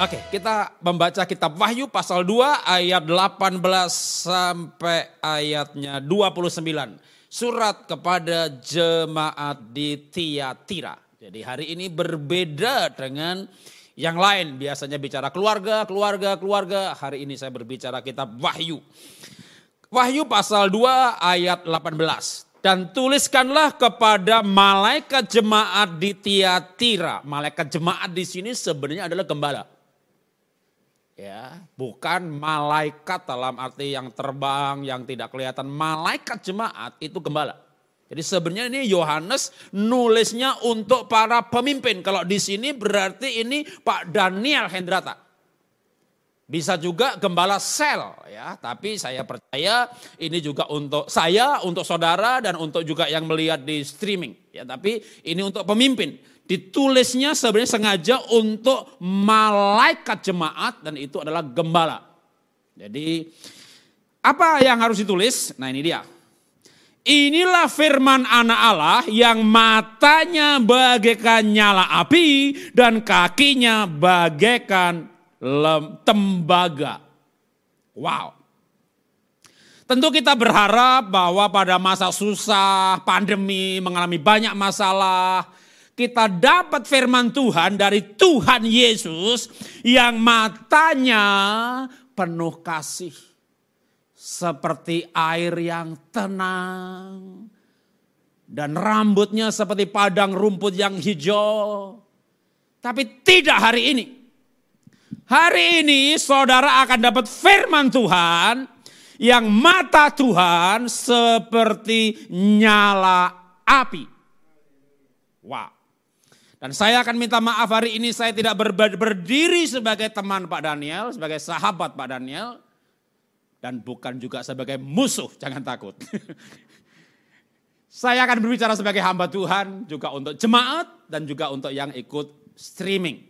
Oke, kita membaca kitab Wahyu pasal 2 ayat 18 sampai ayatnya 29. Surat kepada jemaat di Tiatira. Jadi hari ini berbeda dengan yang lain. Biasanya bicara keluarga, keluarga, keluarga. Hari ini saya berbicara kitab Wahyu. Wahyu pasal 2 ayat 18. Dan tuliskanlah kepada malaikat jemaat di Tiatira. Malaikat jemaat di sini sebenarnya adalah gembala ya. Bukan malaikat dalam arti yang terbang yang tidak kelihatan. Malaikat jemaat itu gembala. Jadi sebenarnya ini Yohanes nulisnya untuk para pemimpin. Kalau di sini berarti ini Pak Daniel Hendrata. Bisa juga gembala sel ya. Tapi saya percaya ini juga untuk saya untuk saudara dan untuk juga yang melihat di streaming. Ya tapi ini untuk pemimpin Ditulisnya sebenarnya sengaja untuk malaikat jemaat dan itu adalah gembala. Jadi apa yang harus ditulis? Nah ini dia. Inilah firman anak Allah yang matanya bagaikan nyala api dan kakinya bagaikan lem, tembaga. Wow. Tentu kita berharap bahwa pada masa susah, pandemi, mengalami banyak masalah, kita dapat firman Tuhan dari Tuhan Yesus yang matanya penuh kasih. Seperti air yang tenang. Dan rambutnya seperti padang rumput yang hijau. Tapi tidak hari ini. Hari ini saudara akan dapat firman Tuhan yang mata Tuhan seperti nyala api. Wow. Dan saya akan minta maaf hari ini saya tidak berdiri sebagai teman Pak Daniel, sebagai sahabat Pak Daniel. Dan bukan juga sebagai musuh, jangan takut. saya akan berbicara sebagai hamba Tuhan juga untuk jemaat dan juga untuk yang ikut streaming.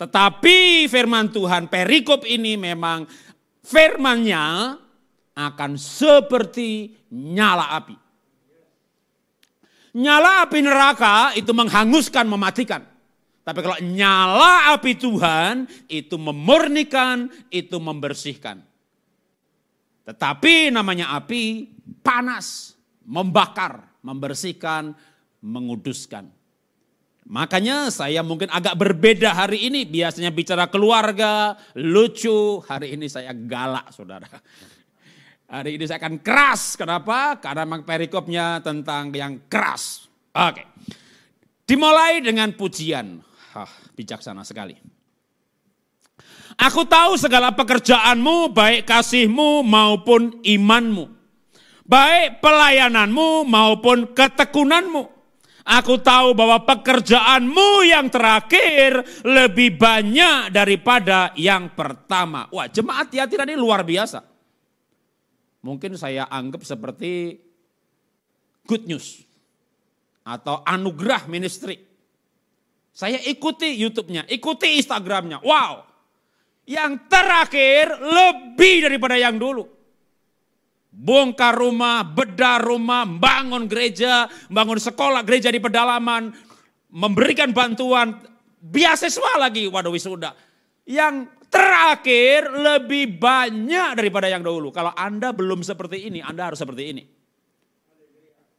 Tetapi firman Tuhan perikop ini memang firmannya akan seperti nyala api. Nyala api neraka itu menghanguskan, mematikan. Tapi kalau nyala api Tuhan itu memurnikan, itu membersihkan. Tetapi namanya api panas, membakar, membersihkan, menguduskan. Makanya saya mungkin agak berbeda hari ini. Biasanya bicara keluarga, lucu. Hari ini saya galak saudara. Hari ini saya akan keras. Kenapa? Karena memang perikopnya tentang yang keras. Oke. Dimulai dengan pujian. Hah, bijaksana sekali. Aku tahu segala pekerjaanmu, baik kasihmu maupun imanmu. Baik pelayananmu maupun ketekunanmu. Aku tahu bahwa pekerjaanmu yang terakhir lebih banyak daripada yang pertama. Wah jemaat Tiatira ini luar biasa mungkin saya anggap seperti good news atau anugerah ministry. Saya ikuti YouTube-nya, ikuti Instagram-nya. Wow, yang terakhir lebih daripada yang dulu. Bongkar rumah, bedah rumah, bangun gereja, bangun sekolah, gereja di pedalaman, memberikan bantuan, beasiswa lagi, waduh wisuda. Yang terakhir lebih banyak daripada yang dahulu. Kalau Anda belum seperti ini, Anda harus seperti ini.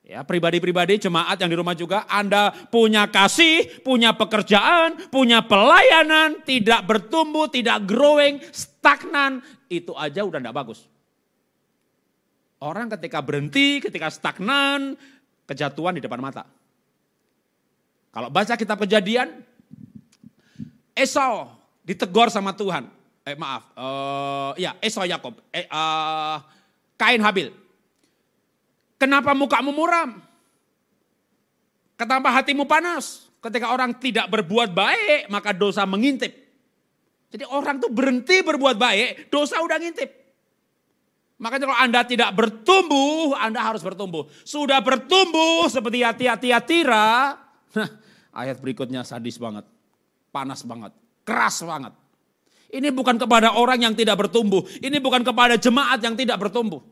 Ya, pribadi-pribadi jemaat yang di rumah juga Anda punya kasih, punya pekerjaan, punya pelayanan, tidak bertumbuh, tidak growing, stagnan, itu aja udah enggak bagus. Orang ketika berhenti, ketika stagnan, kejatuhan di depan mata. Kalau baca kitab kejadian, Esau ditegur sama Tuhan. Eh maaf, uh, ya Esau Yakob, eh, uh, Kain Habil. Kenapa mukamu muram? Kenapa hatimu panas? Ketika orang tidak berbuat baik, maka dosa mengintip. Jadi orang tuh berhenti berbuat baik, dosa udah ngintip. Makanya kalau Anda tidak bertumbuh, Anda harus bertumbuh. Sudah bertumbuh seperti hati-hati Tira, nah, ayat berikutnya sadis banget, panas banget. Keras banget. Ini bukan kepada orang yang tidak bertumbuh. Ini bukan kepada jemaat yang tidak bertumbuh.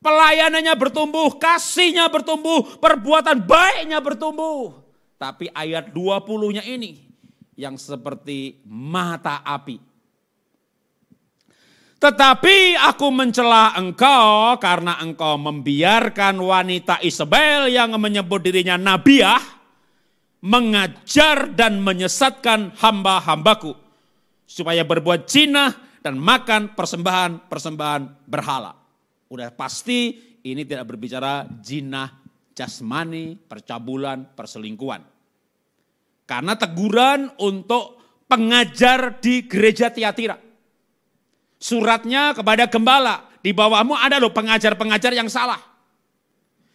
Pelayanannya bertumbuh, kasihnya bertumbuh, perbuatan baiknya bertumbuh. Tapi ayat 20-nya ini yang seperti mata api. Tetapi aku mencela engkau karena engkau membiarkan wanita Isabel yang menyebut dirinya nabiah mengajar dan menyesatkan hamba-hambaku supaya berbuat jinah dan makan persembahan-persembahan berhala. Udah pasti ini tidak berbicara jinah jasmani, percabulan, perselingkuhan. Karena teguran untuk pengajar di gereja Tiatira. Suratnya kepada gembala, di bawahmu ada loh pengajar-pengajar yang salah.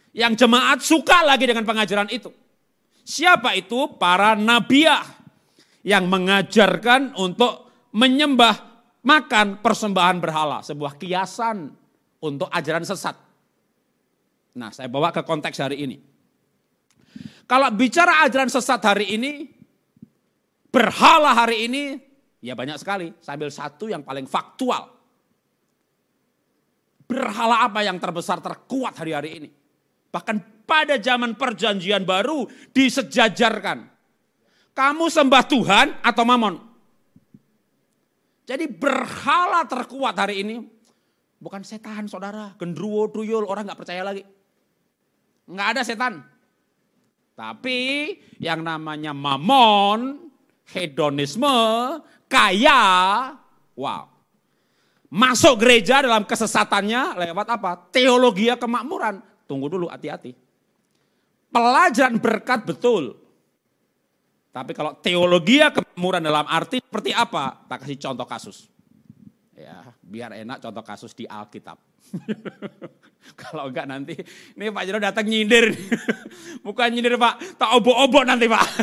Yang jemaat suka lagi dengan pengajaran itu. Siapa itu? Para nabiah yang mengajarkan untuk menyembah makan persembahan berhala. Sebuah kiasan untuk ajaran sesat. Nah saya bawa ke konteks hari ini. Kalau bicara ajaran sesat hari ini, berhala hari ini, ya banyak sekali. Saya ambil satu yang paling faktual. Berhala apa yang terbesar terkuat hari-hari ini? Bahkan pada zaman perjanjian baru disejajarkan. Kamu sembah Tuhan atau mamon? Jadi berhala terkuat hari ini bukan setan saudara, gendruwo, tuyul, orang nggak percaya lagi. Nggak ada setan. Tapi yang namanya mamon, hedonisme, kaya, wow. Masuk gereja dalam kesesatannya lewat apa? Teologi kemakmuran. Tunggu dulu, hati-hati. Pelajaran berkat betul. Tapi kalau teologi kemakmuran dalam arti seperti apa? Tak kasih contoh kasus. Ya, biar enak contoh kasus di Alkitab. kalau enggak nanti, ini Pak Jero datang nyindir. Bukan nyindir Pak, tak obok-obok nanti Pak.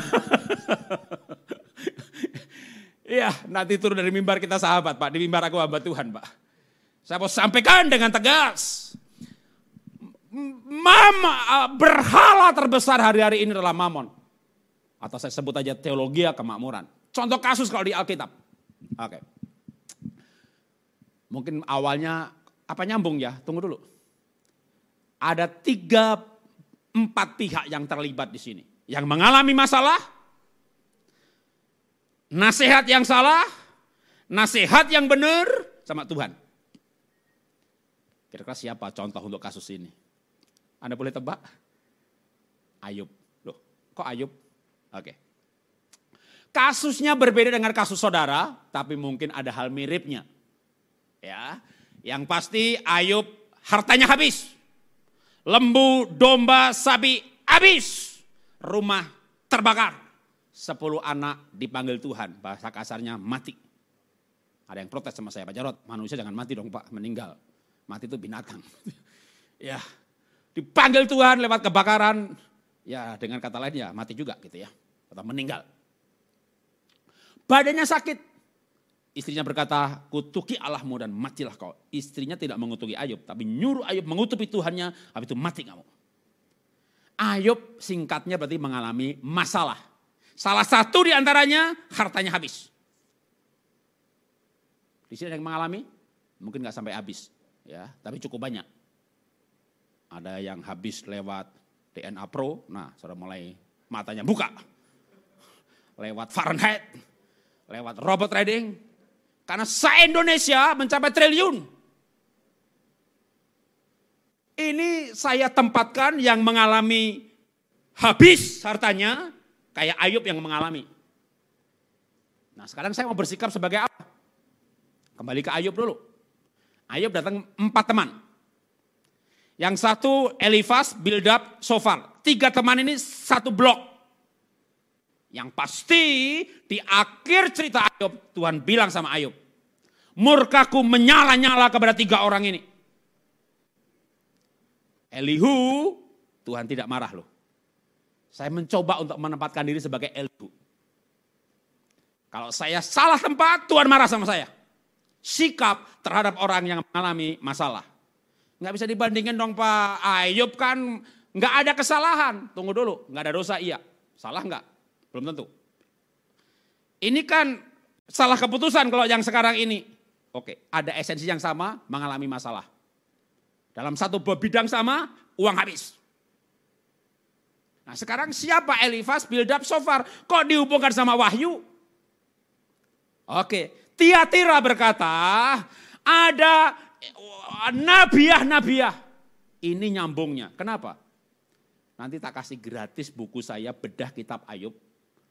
Iya, nanti turun dari mimbar kita sahabat Pak. Di mimbar aku hamba Tuhan Pak. Saya mau sampaikan dengan tegas. Mama, uh, berhala terbesar hari-hari ini adalah mamon. Atau saya sebut aja teologi kemakmuran. Contoh kasus kalau di Alkitab. Oke. Mungkin awalnya apa nyambung ya? Tunggu dulu. Ada tiga, empat pihak yang terlibat di sini. Yang mengalami masalah, nasihat yang salah, nasihat yang benar sama Tuhan. Kira-kira siapa contoh untuk kasus ini? Anda boleh tebak? Ayub. Loh, kok Ayub? Oke. Kasusnya berbeda dengan kasus saudara, tapi mungkin ada hal miripnya. Ya, yang pasti Ayub hartanya habis. Lembu, domba, sapi habis. Rumah terbakar. Sepuluh anak dipanggil Tuhan, bahasa kasarnya mati. Ada yang protes sama saya, Pak Jarot, manusia jangan mati dong Pak, meninggal. Mati itu binatang. ya, dipanggil Tuhan lewat kebakaran, ya dengan kata lain ya mati juga gitu ya, atau meninggal. Badannya sakit, istrinya berkata, kutuki Allahmu dan matilah kau. Istrinya tidak mengutuki Ayub, tapi nyuruh Ayub mengutupi Tuhannya, habis itu mati kamu. Ayub singkatnya berarti mengalami masalah. Salah satu di antaranya hartanya habis. Di sini ada yang mengalami, mungkin nggak sampai habis, ya, tapi cukup banyak. Ada yang habis lewat DNA Pro, nah sudah mulai matanya buka. Lewat Fahrenheit, lewat robot trading. Karena se-Indonesia mencapai triliun. Ini saya tempatkan yang mengalami habis hartanya, kayak Ayub yang mengalami. Nah sekarang saya mau bersikap sebagai apa? Kembali ke Ayub dulu. Ayub datang empat teman. Yang satu Elifas, Bildab, Sofar. Tiga teman ini satu blok. Yang pasti di akhir cerita Ayub, Tuhan bilang sama Ayub, murkaku menyala-nyala kepada tiga orang ini. Elihu, Tuhan tidak marah loh. Saya mencoba untuk menempatkan diri sebagai Elihu. Kalau saya salah tempat, Tuhan marah sama saya. Sikap terhadap orang yang mengalami masalah. Nggak bisa dibandingin dong Pak Ayub kan nggak ada kesalahan. Tunggu dulu, nggak ada dosa iya. Salah nggak? Belum tentu. Ini kan salah keputusan kalau yang sekarang ini. Oke, ada esensi yang sama, mengalami masalah. Dalam satu bidang sama, uang habis. Nah sekarang siapa Elifas, Bildab, Sofar? Kok dihubungkan sama Wahyu? Oke, Tiatira berkata, ada nabiah-nabiah. Ini nyambungnya. Kenapa? Nanti tak kasih gratis buku saya bedah kitab Ayub.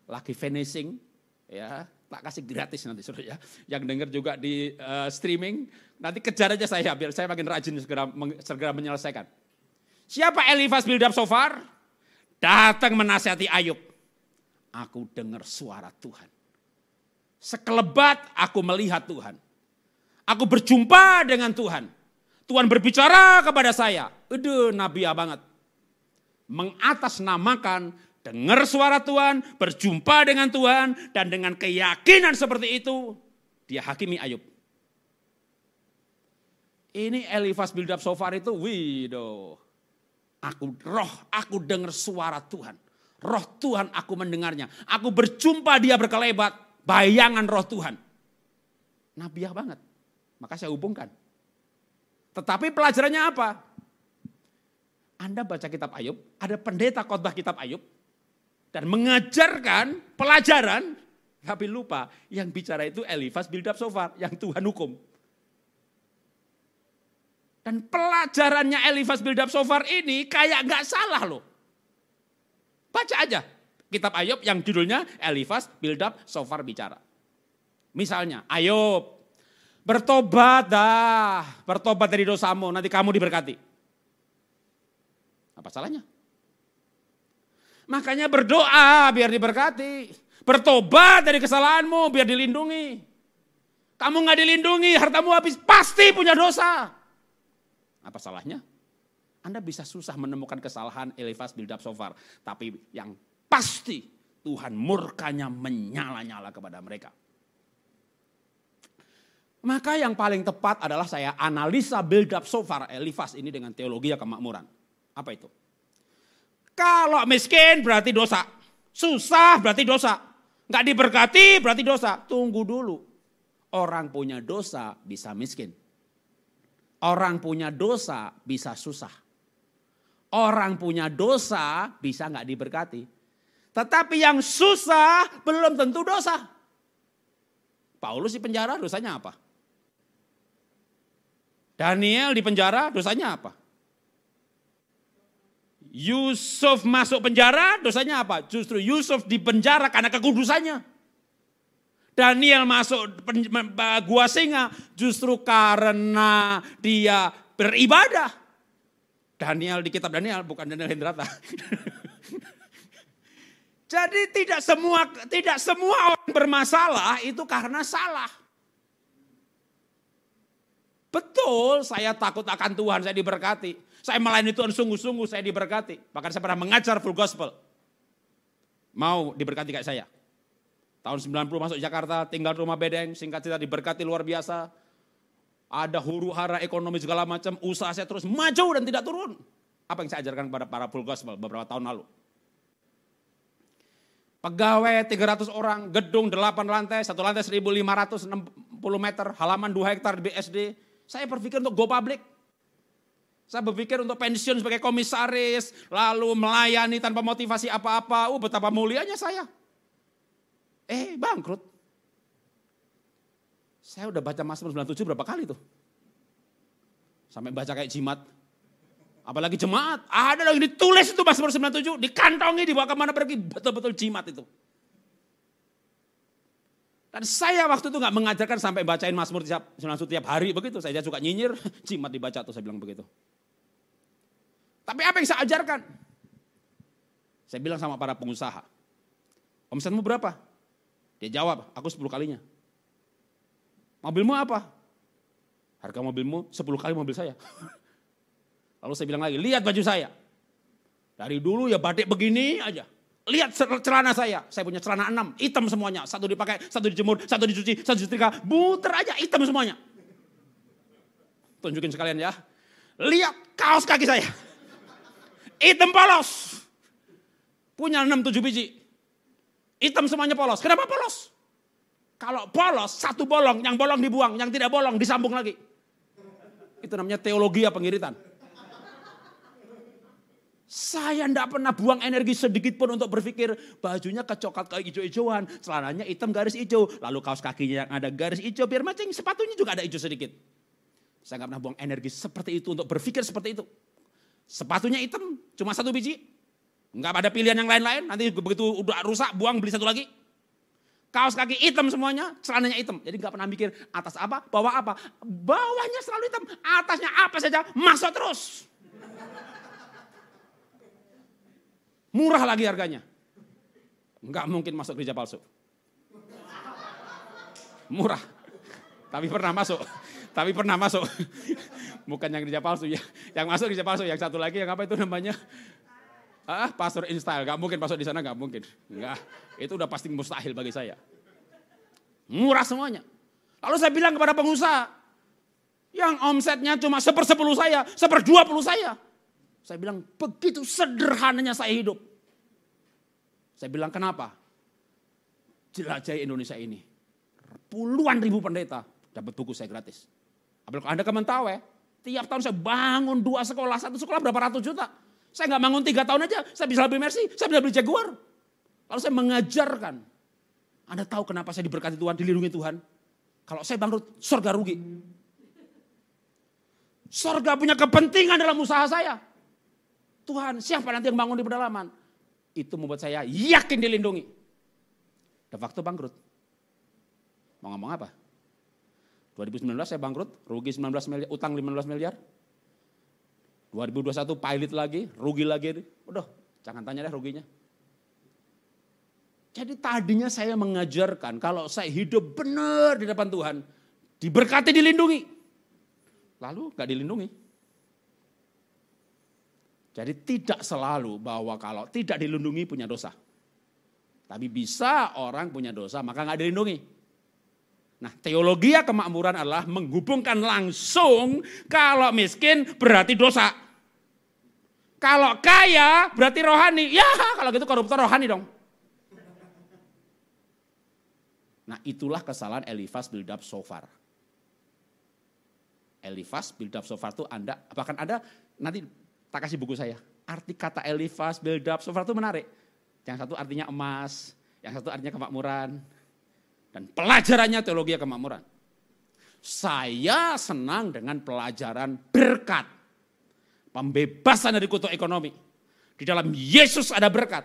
Lagi finishing. Ya, tak kasih gratis nanti suruh ya. Yang dengar juga di uh, streaming, nanti kejar aja saya biar saya makin rajin segera, segera menyelesaikan. Siapa Elifas Bildab Sofar? Datang menasihati Ayub. Aku dengar suara Tuhan. Sekelebat aku melihat Tuhan. Aku berjumpa dengan Tuhan. Tuhan berbicara kepada saya. Aduh, nabi banget. Mengatasnamakan, dengar suara Tuhan, berjumpa dengan Tuhan, dan dengan keyakinan seperti itu, dia hakimi Ayub. Ini Elifas Bildab Sofar itu, widow. Aku roh, aku dengar suara Tuhan. Roh Tuhan aku mendengarnya. Aku berjumpa dia berkelebat bayangan roh Tuhan. Nabiah banget. Maka saya hubungkan. Tetapi pelajarannya apa? Anda baca kitab Ayub, ada pendeta khotbah kitab Ayub, dan mengajarkan pelajaran, tapi lupa yang bicara itu Elifas Bildab Sofar, yang Tuhan hukum. Dan pelajarannya Elifas Bildab Sofar ini kayak nggak salah loh. Baca aja kitab Ayub yang judulnya Elifas Bildab Sofar bicara. Misalnya Ayub, bertobat dah, bertobat dari dosamu, nanti kamu diberkati. Apa salahnya? Makanya berdoa biar diberkati. Bertobat dari kesalahanmu biar dilindungi. Kamu nggak dilindungi, hartamu habis, pasti punya dosa. Apa salahnya? Anda bisa susah menemukan kesalahan Elifas Bildab Sofar. Tapi yang pasti Tuhan murkanya menyala-nyala kepada mereka. Maka yang paling tepat adalah saya analisa build up so far Elifas ini dengan teologi kemakmuran. Apa itu? Kalau miskin berarti dosa. Susah berarti dosa. Nggak diberkati berarti dosa. Tunggu dulu. Orang punya dosa bisa miskin. Orang punya dosa bisa susah. Orang punya dosa bisa nggak diberkati. Tetapi yang susah belum tentu dosa. Paulus di penjara dosanya apa? Daniel di penjara dosanya apa? Yusuf masuk penjara dosanya apa? Justru Yusuf di penjara karena kekudusannya. Daniel masuk gua singa justru karena dia beribadah. Daniel di kitab Daniel bukan Daniel Hendrata. Jadi tidak semua tidak semua orang bermasalah itu karena salah. Betul, saya takut akan Tuhan, saya diberkati. Saya melayani Tuhan sungguh-sungguh, saya diberkati. Bahkan saya pernah mengajar full gospel. Mau diberkati kayak saya. Tahun 90 masuk Jakarta, tinggal rumah bedeng, singkat cerita diberkati luar biasa. Ada huru hara ekonomi segala macam, usaha saya terus maju dan tidak turun. Apa yang saya ajarkan kepada para full gospel beberapa tahun lalu. Pegawai 300 orang, gedung 8 lantai, satu lantai 1560 meter, halaman 2 hektar di BSD. Saya berpikir untuk go public. Saya berpikir untuk pensiun sebagai komisaris, lalu melayani tanpa motivasi apa-apa. Oh betapa mulianya saya. Eh bangkrut. Saya udah baca Mazmur 97 berapa kali tuh? Sampai baca kayak jimat. Apalagi jemaat, ada lagi ditulis itu Mazmur 97, dikantongi dibawa ke mana pergi, betul-betul jimat itu. Dan saya waktu itu nggak mengajarkan sampai bacain Mazmur tiap, tiap hari begitu. Saya suka nyinyir, jimat dibaca tuh saya bilang begitu. Tapi apa yang saya ajarkan? Saya bilang sama para pengusaha, omsetmu berapa? Dia jawab, aku 10 kalinya. Mobilmu apa? Harga mobilmu 10 kali mobil saya. Lalu saya bilang lagi, lihat baju saya. Dari dulu ya batik begini aja. Lihat celana saya, saya punya celana enam, hitam semuanya. Satu dipakai, satu dijemur, satu dicuci, satu disetrika. Buter aja, hitam semuanya. Tunjukin sekalian ya. Lihat kaos kaki saya. Hitam polos. Punya enam tujuh biji. Hitam semuanya polos. Kenapa polos? Kalau polos, satu bolong, yang bolong dibuang, yang tidak bolong disambung lagi. Itu namanya teologi ya pengiritan. Saya tidak pernah buang energi sedikit pun untuk berpikir bajunya kecoklat kayak hijau-hijauan, celananya hitam garis hijau, lalu kaos kakinya yang ada garis hijau biar matching, sepatunya juga ada hijau sedikit. Saya nggak pernah buang energi seperti itu untuk berpikir seperti itu. Sepatunya hitam, cuma satu biji, nggak ada pilihan yang lain-lain. Nanti begitu udah rusak, buang beli satu lagi. Kaos kaki hitam semuanya, celananya hitam. Jadi nggak pernah mikir atas apa, bawah apa. Bawahnya selalu hitam, atasnya apa saja masuk terus. Murah lagi harganya. Enggak mungkin masuk gereja palsu. Murah. Tapi pernah masuk. Tapi pernah masuk. Bukan yang gereja palsu ya. Yang masuk gereja palsu. Yang satu lagi yang apa itu namanya? Ah, pastor install. Gak mungkin masuk di sana, gak mungkin. Enggak. Itu udah pasti mustahil bagi saya. Murah semuanya. Lalu saya bilang kepada pengusaha. Yang omsetnya cuma sepersepuluh saya, seperdua puluh saya. Saya bilang, begitu sederhananya saya hidup. Saya bilang, kenapa? Jelajahi Indonesia ini. Puluhan ribu pendeta dapat buku saya gratis. Apalagi Anda ke Mentawai, tiap tahun saya bangun dua sekolah, satu sekolah berapa ratus juta. Saya nggak bangun tiga tahun aja, saya bisa lebih mercy, saya bisa beli jaguar. Lalu saya mengajarkan. Anda tahu kenapa saya diberkati Tuhan, dilindungi Tuhan? Kalau saya bangkrut, surga rugi. Surga punya kepentingan dalam usaha saya. Tuhan siapa nanti yang bangun di pedalaman? Itu membuat saya yakin dilindungi. De facto bangkrut. Mau ngomong apa? 2019 saya bangkrut, rugi 19 miliar, utang 15 miliar. 2021 pilot lagi, rugi lagi. Udah, jangan tanya deh ruginya. Jadi tadinya saya mengajarkan kalau saya hidup benar di depan Tuhan, diberkati dilindungi. Lalu gak dilindungi. Jadi tidak selalu bahwa kalau tidak dilindungi punya dosa. Tapi bisa orang punya dosa maka nggak dilindungi. Nah teologi kemakmuran adalah menghubungkan langsung kalau miskin berarti dosa. Kalau kaya berarti rohani. Ya kalau gitu koruptor rohani dong. Nah itulah kesalahan Elifas build up so far. Elifas build up so far itu Anda, bahkan Anda nanti tak kasih buku saya. Arti kata Elifas, build up, so itu menarik. Yang satu artinya emas, yang satu artinya kemakmuran. Dan pelajarannya teologi kemakmuran. Saya senang dengan pelajaran berkat. Pembebasan dari kutuk ekonomi. Di dalam Yesus ada berkat.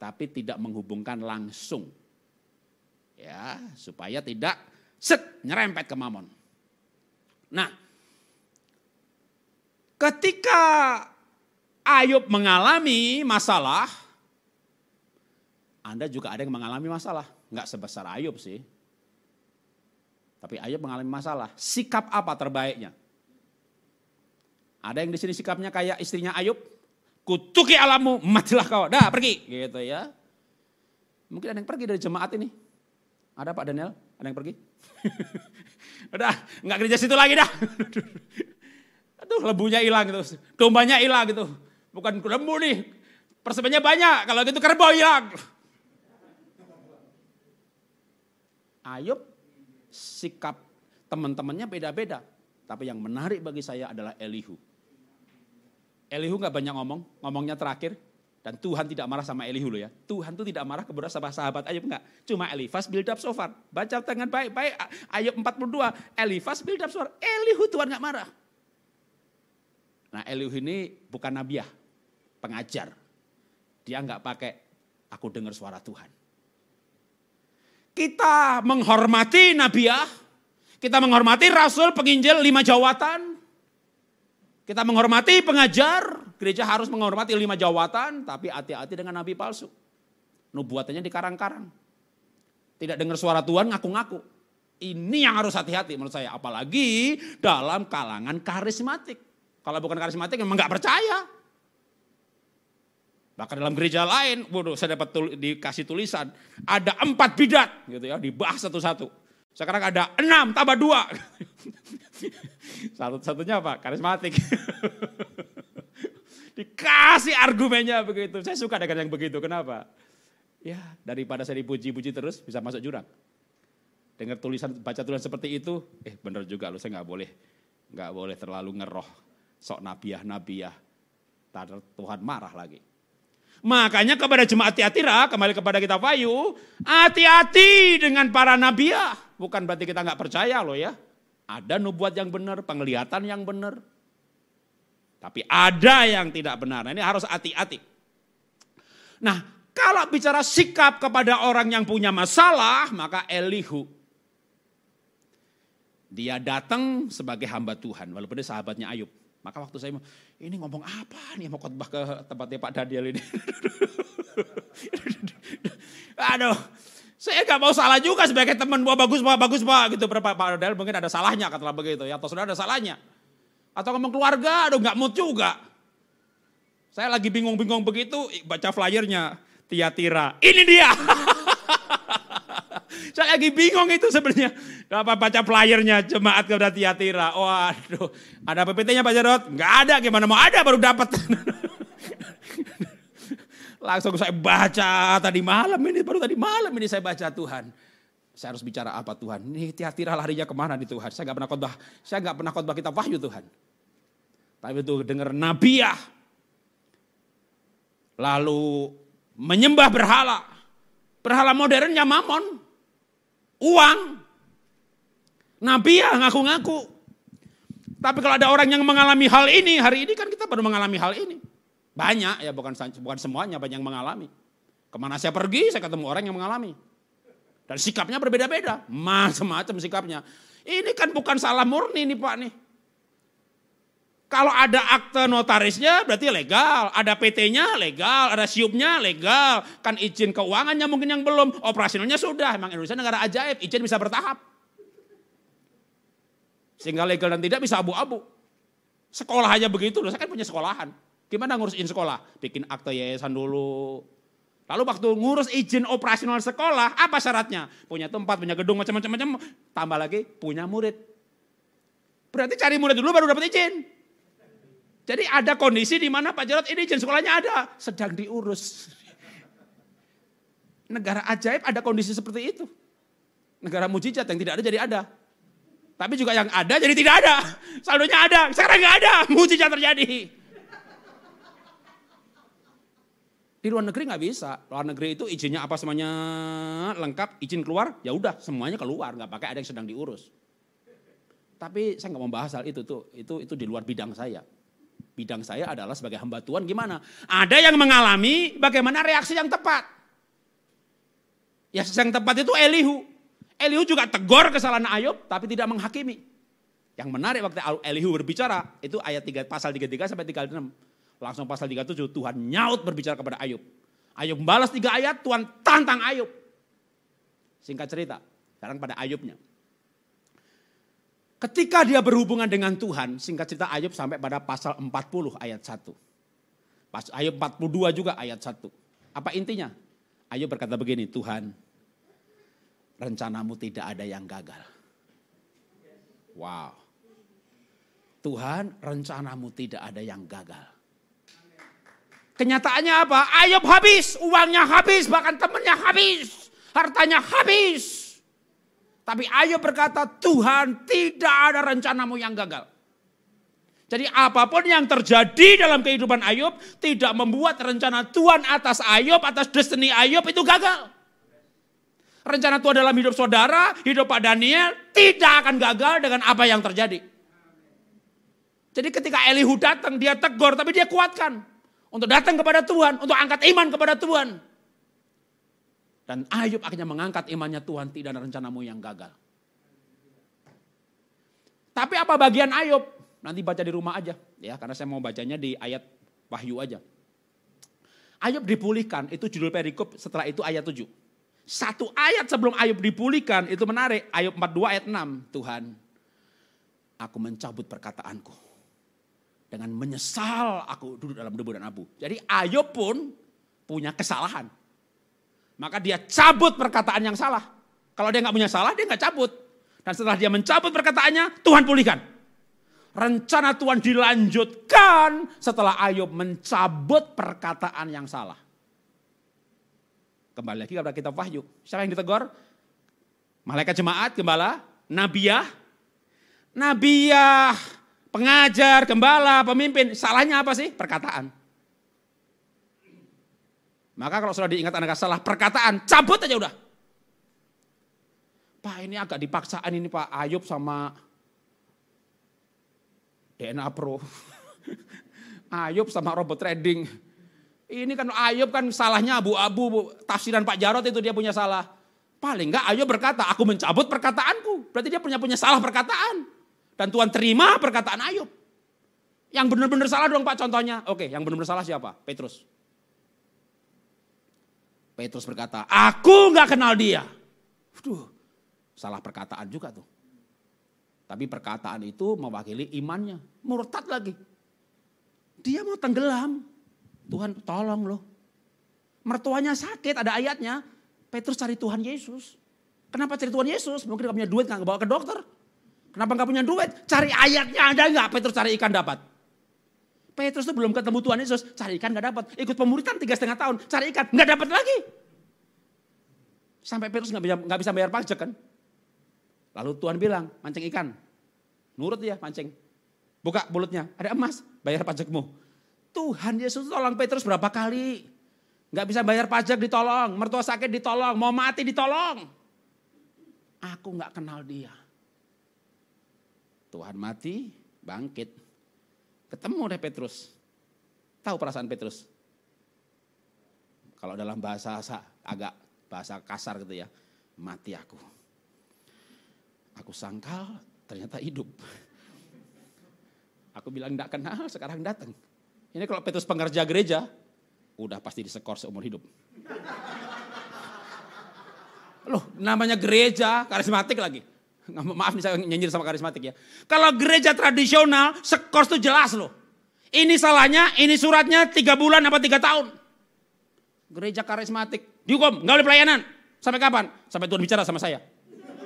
Tapi tidak menghubungkan langsung. Ya, supaya tidak set nyerempet ke mamon. Nah, Ketika Ayub mengalami masalah, Anda juga ada yang mengalami masalah. Enggak sebesar Ayub sih. Tapi Ayub mengalami masalah. Sikap apa terbaiknya? Ada yang di sini sikapnya kayak istrinya Ayub. Kutuki alammu, matilah kau. Dah pergi. Gitu ya. Mungkin ada yang pergi dari jemaat ini. Ada Pak Daniel? Ada yang pergi? Udah, enggak kerja situ lagi dah. Aduh lebunya hilang gitu. Dombanya hilang gitu. Bukan lembu nih. Persemanya banyak. Kalau gitu kerbau hilang. Ayub sikap teman-temannya beda-beda. Tapi yang menarik bagi saya adalah Elihu. Elihu gak banyak ngomong, ngomongnya terakhir. Dan Tuhan tidak marah sama Elihu loh ya. Tuhan tuh tidak marah kepada sahabat, sahabat Ayub enggak. Cuma Elifas build up so far. Baca dengan baik-baik Ayub 42. Elifas build up so far. Elihu Tuhan gak marah. Nah Elihu ini bukan nabiah, pengajar. Dia nggak pakai aku dengar suara Tuhan. Kita menghormati nabiah, kita menghormati rasul, penginjil, lima jawatan. Kita menghormati pengajar, gereja harus menghormati lima jawatan, tapi hati-hati dengan nabi palsu. Nubuatannya di karang-karang. Tidak dengar suara Tuhan ngaku-ngaku. Ini yang harus hati-hati menurut saya. Apalagi dalam kalangan karismatik. Kalau bukan karismatik memang nggak percaya. Bahkan dalam gereja lain, waduh saya dapat tul, dikasih tulisan, ada empat bidat gitu ya, dibahas satu-satu. Sekarang ada enam tambah dua. Satu-satunya apa? Karismatik. Dikasih argumennya begitu. Saya suka dengan yang begitu. Kenapa? Ya daripada saya dipuji-puji terus bisa masuk jurang. Dengar tulisan, baca tulisan seperti itu, eh benar juga loh saya nggak boleh, nggak boleh terlalu ngeroh sok nabiah-nabiah. Tuhan marah lagi. Makanya kepada jemaat Tiatira, kembali kepada kita Wayu, hati-hati dengan para nabiah. Bukan berarti kita nggak percaya loh ya. Ada nubuat yang benar, penglihatan yang benar. Tapi ada yang tidak benar. Nah, ini harus hati-hati. Nah, kalau bicara sikap kepada orang yang punya masalah, maka Elihu. Dia datang sebagai hamba Tuhan, walaupun dia sahabatnya Ayub. Maka waktu saya ini ngomong apa nih mau khotbah ke tempatnya Pak Daniel ini. Aduh, saya gak mau salah juga sebagai teman. Wah bagus pak, bagus pak. Gitu Pak Daniel mungkin ada salahnya katalah begitu. Ya atau sudah ada salahnya. Atau ngomong keluarga, aduh gak mood juga. Saya lagi bingung-bingung begitu, baca flyernya. Tiatira, ini dia. Saya lagi bingung itu sebenarnya. Apa baca flyernya jemaat kepada Tiatira. Waduh, ada PPT-nya Pak Jarot? Enggak ada, gimana mau ada baru dapat. Langsung saya baca tadi malam ini, baru tadi malam ini saya baca Tuhan. Saya harus bicara apa Tuhan? Ini Tiatira larinya ke mana di Tuhan? Saya nggak pernah khotbah, saya nggak pernah khotbah kita wahyu Tuhan. Tapi itu dengar nabiah. Lalu menyembah berhala. Berhala modernnya mamon uang. Nabi ya ngaku-ngaku. Tapi kalau ada orang yang mengalami hal ini, hari ini kan kita baru mengalami hal ini. Banyak ya, bukan bukan semuanya, banyak yang mengalami. Ke mana saya pergi, saya ketemu orang yang mengalami. Dan sikapnya berbeda-beda, macam-macam sikapnya. Ini kan bukan salah murni nih Pak nih. Kalau ada akte notarisnya berarti legal, ada PT-nya legal, ada siupnya legal, kan izin keuangannya mungkin yang belum, operasionalnya sudah. Emang Indonesia negara ajaib, izin bisa bertahap. Sehingga legal dan tidak bisa abu-abu. Sekolah aja begitu loh, saya kan punya sekolahan. Gimana ngurusin sekolah? Bikin akte yayasan dulu. Lalu waktu ngurus izin operasional sekolah, apa syaratnya? Punya tempat, punya gedung, macam-macam. Tambah lagi, punya murid. Berarti cari murid dulu baru dapat izin. Jadi ada kondisi di mana Pak Jarod ini izin sekolahnya ada, sedang diurus. Negara ajaib ada kondisi seperti itu. Negara mujizat yang tidak ada jadi ada. Tapi juga yang ada jadi tidak ada. Saldonya ada, sekarang nggak ada, mujizat terjadi. Di luar negeri nggak bisa. Luar negeri itu izinnya apa semuanya lengkap, izin keluar, ya udah semuanya keluar, nggak pakai ada yang sedang diurus. Tapi saya nggak mau bahas hal itu tuh, itu itu di luar bidang saya. Bidang saya adalah sebagai hamba Tuhan gimana? Ada yang mengalami bagaimana reaksi yang tepat. Ya yang tepat itu Elihu. Elihu juga tegur kesalahan Ayub tapi tidak menghakimi. Yang menarik waktu Elihu berbicara itu ayat 3 pasal 33 sampai 36. Langsung pasal 37 Tuhan nyaut berbicara kepada Ayub. Ayub balas tiga ayat Tuhan tantang Ayub. Singkat cerita, sekarang pada Ayubnya. Ketika dia berhubungan dengan Tuhan, singkat cerita Ayub sampai pada pasal 40 ayat 1. Pas Ayub 42 juga ayat 1. Apa intinya? Ayub berkata begini, Tuhan rencanamu tidak ada yang gagal. Wow. Tuhan rencanamu tidak ada yang gagal. Kenyataannya apa? Ayub habis, uangnya habis, bahkan temannya habis, hartanya habis. Tapi Ayub berkata, Tuhan tidak ada rencanamu yang gagal. Jadi apa pun yang terjadi dalam kehidupan Ayub tidak membuat rencana Tuhan atas Ayub, atas destiny Ayub itu gagal. Rencana Tuhan dalam hidup saudara, hidup Pak Daniel tidak akan gagal dengan apa yang terjadi. Jadi ketika Elihu datang, dia tegur tapi dia kuatkan. Untuk datang kepada Tuhan, untuk angkat iman kepada Tuhan. Dan Ayub akhirnya mengangkat imannya Tuhan tidak ada rencanamu yang gagal. Tapi apa bagian Ayub? Nanti baca di rumah aja ya karena saya mau bacanya di ayat Wahyu aja. Ayub dipulihkan itu judul perikop setelah itu ayat 7. Satu ayat sebelum Ayub dipulihkan itu menarik. Ayub 42 ayat 6. Tuhan aku mencabut perkataanku. Dengan menyesal aku duduk dalam debu dan abu. Jadi Ayub pun punya kesalahan. Maka dia cabut perkataan yang salah. Kalau dia nggak punya salah, dia nggak cabut. Dan setelah dia mencabut perkataannya, Tuhan pulihkan. Rencana Tuhan dilanjutkan setelah Ayub mencabut perkataan yang salah. Kembali lagi kepada kitab Wahyu. Siapa yang ditegur? Malaikat jemaat, gembala, nabiah. Nabiah, pengajar, gembala, pemimpin. Salahnya apa sih? Perkataan. Maka kalau sudah diingat Anda salah perkataan, cabut aja udah. Pak ini agak dipaksaan ini Pak Ayub sama DNA Pro. Ayub sama robot trading. Ini kan Ayub kan salahnya abu-abu, tafsiran Pak Jarot itu dia punya salah. Paling enggak Ayub berkata, aku mencabut perkataanku. Berarti dia punya punya salah perkataan. Dan Tuhan terima perkataan Ayub. Yang benar-benar salah dong Pak contohnya. Oke, yang benar-benar salah siapa? Petrus. Petrus berkata, aku nggak kenal dia. Waduh, salah perkataan juga tuh. Tapi perkataan itu mewakili imannya. Murtad lagi. Dia mau tenggelam. Tuhan tolong loh. Mertuanya sakit, ada ayatnya. Petrus cari Tuhan Yesus. Kenapa cari Tuhan Yesus? Mungkin gak punya duit, gak bawa ke dokter. Kenapa gak punya duit? Cari ayatnya ada nggak? Petrus cari ikan dapat. Petrus tuh belum ketemu Tuhan Yesus, cari ikan gak dapat. Ikut pemuritan tiga setengah tahun, cari ikan gak dapat lagi. Sampai Petrus gak bisa, bayar pajak kan. Lalu Tuhan bilang, mancing ikan. Nurut dia mancing. Buka mulutnya, ada emas, bayar pajakmu. Tuhan Yesus tolong Petrus berapa kali. Gak bisa bayar pajak ditolong, mertua sakit ditolong, mau mati ditolong. Aku gak kenal dia. Tuhan mati, bangkit. Ketemu deh Petrus. Tahu perasaan Petrus? Kalau dalam bahasa agak bahasa kasar gitu ya. Mati aku. Aku sangkal ternyata hidup. Aku bilang tidak kenal sekarang datang. Ini kalau Petrus pengerja gereja, udah pasti disekor seumur hidup. Loh namanya gereja karismatik lagi. Maaf nih saya nyanyi sama karismatik ya. Kalau gereja tradisional, skors tuh jelas loh. Ini salahnya, ini suratnya tiga bulan apa tiga tahun. Gereja karismatik, dihukum, nggak boleh pelayanan. Sampai kapan? Sampai Tuhan bicara sama saya.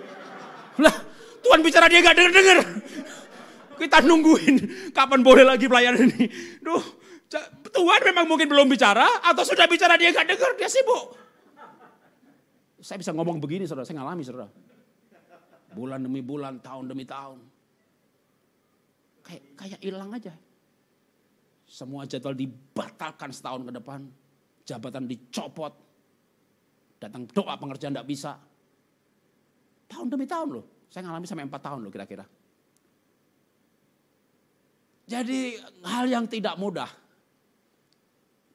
Lah, Tuhan bicara dia gak denger-denger. Kita nungguin kapan boleh lagi pelayanan ini. Duh, Tuhan memang mungkin belum bicara atau sudah bicara dia gak denger, dia sibuk. Saya bisa ngomong begini saudara, saya ngalami saudara. Bulan demi bulan, tahun demi tahun. Kayak kayak hilang aja. Semua jadwal dibatalkan setahun ke depan. Jabatan dicopot. Datang doa pengerjaan tidak bisa. Tahun demi tahun loh. Saya ngalami sampai empat tahun loh kira-kira. Jadi hal yang tidak mudah.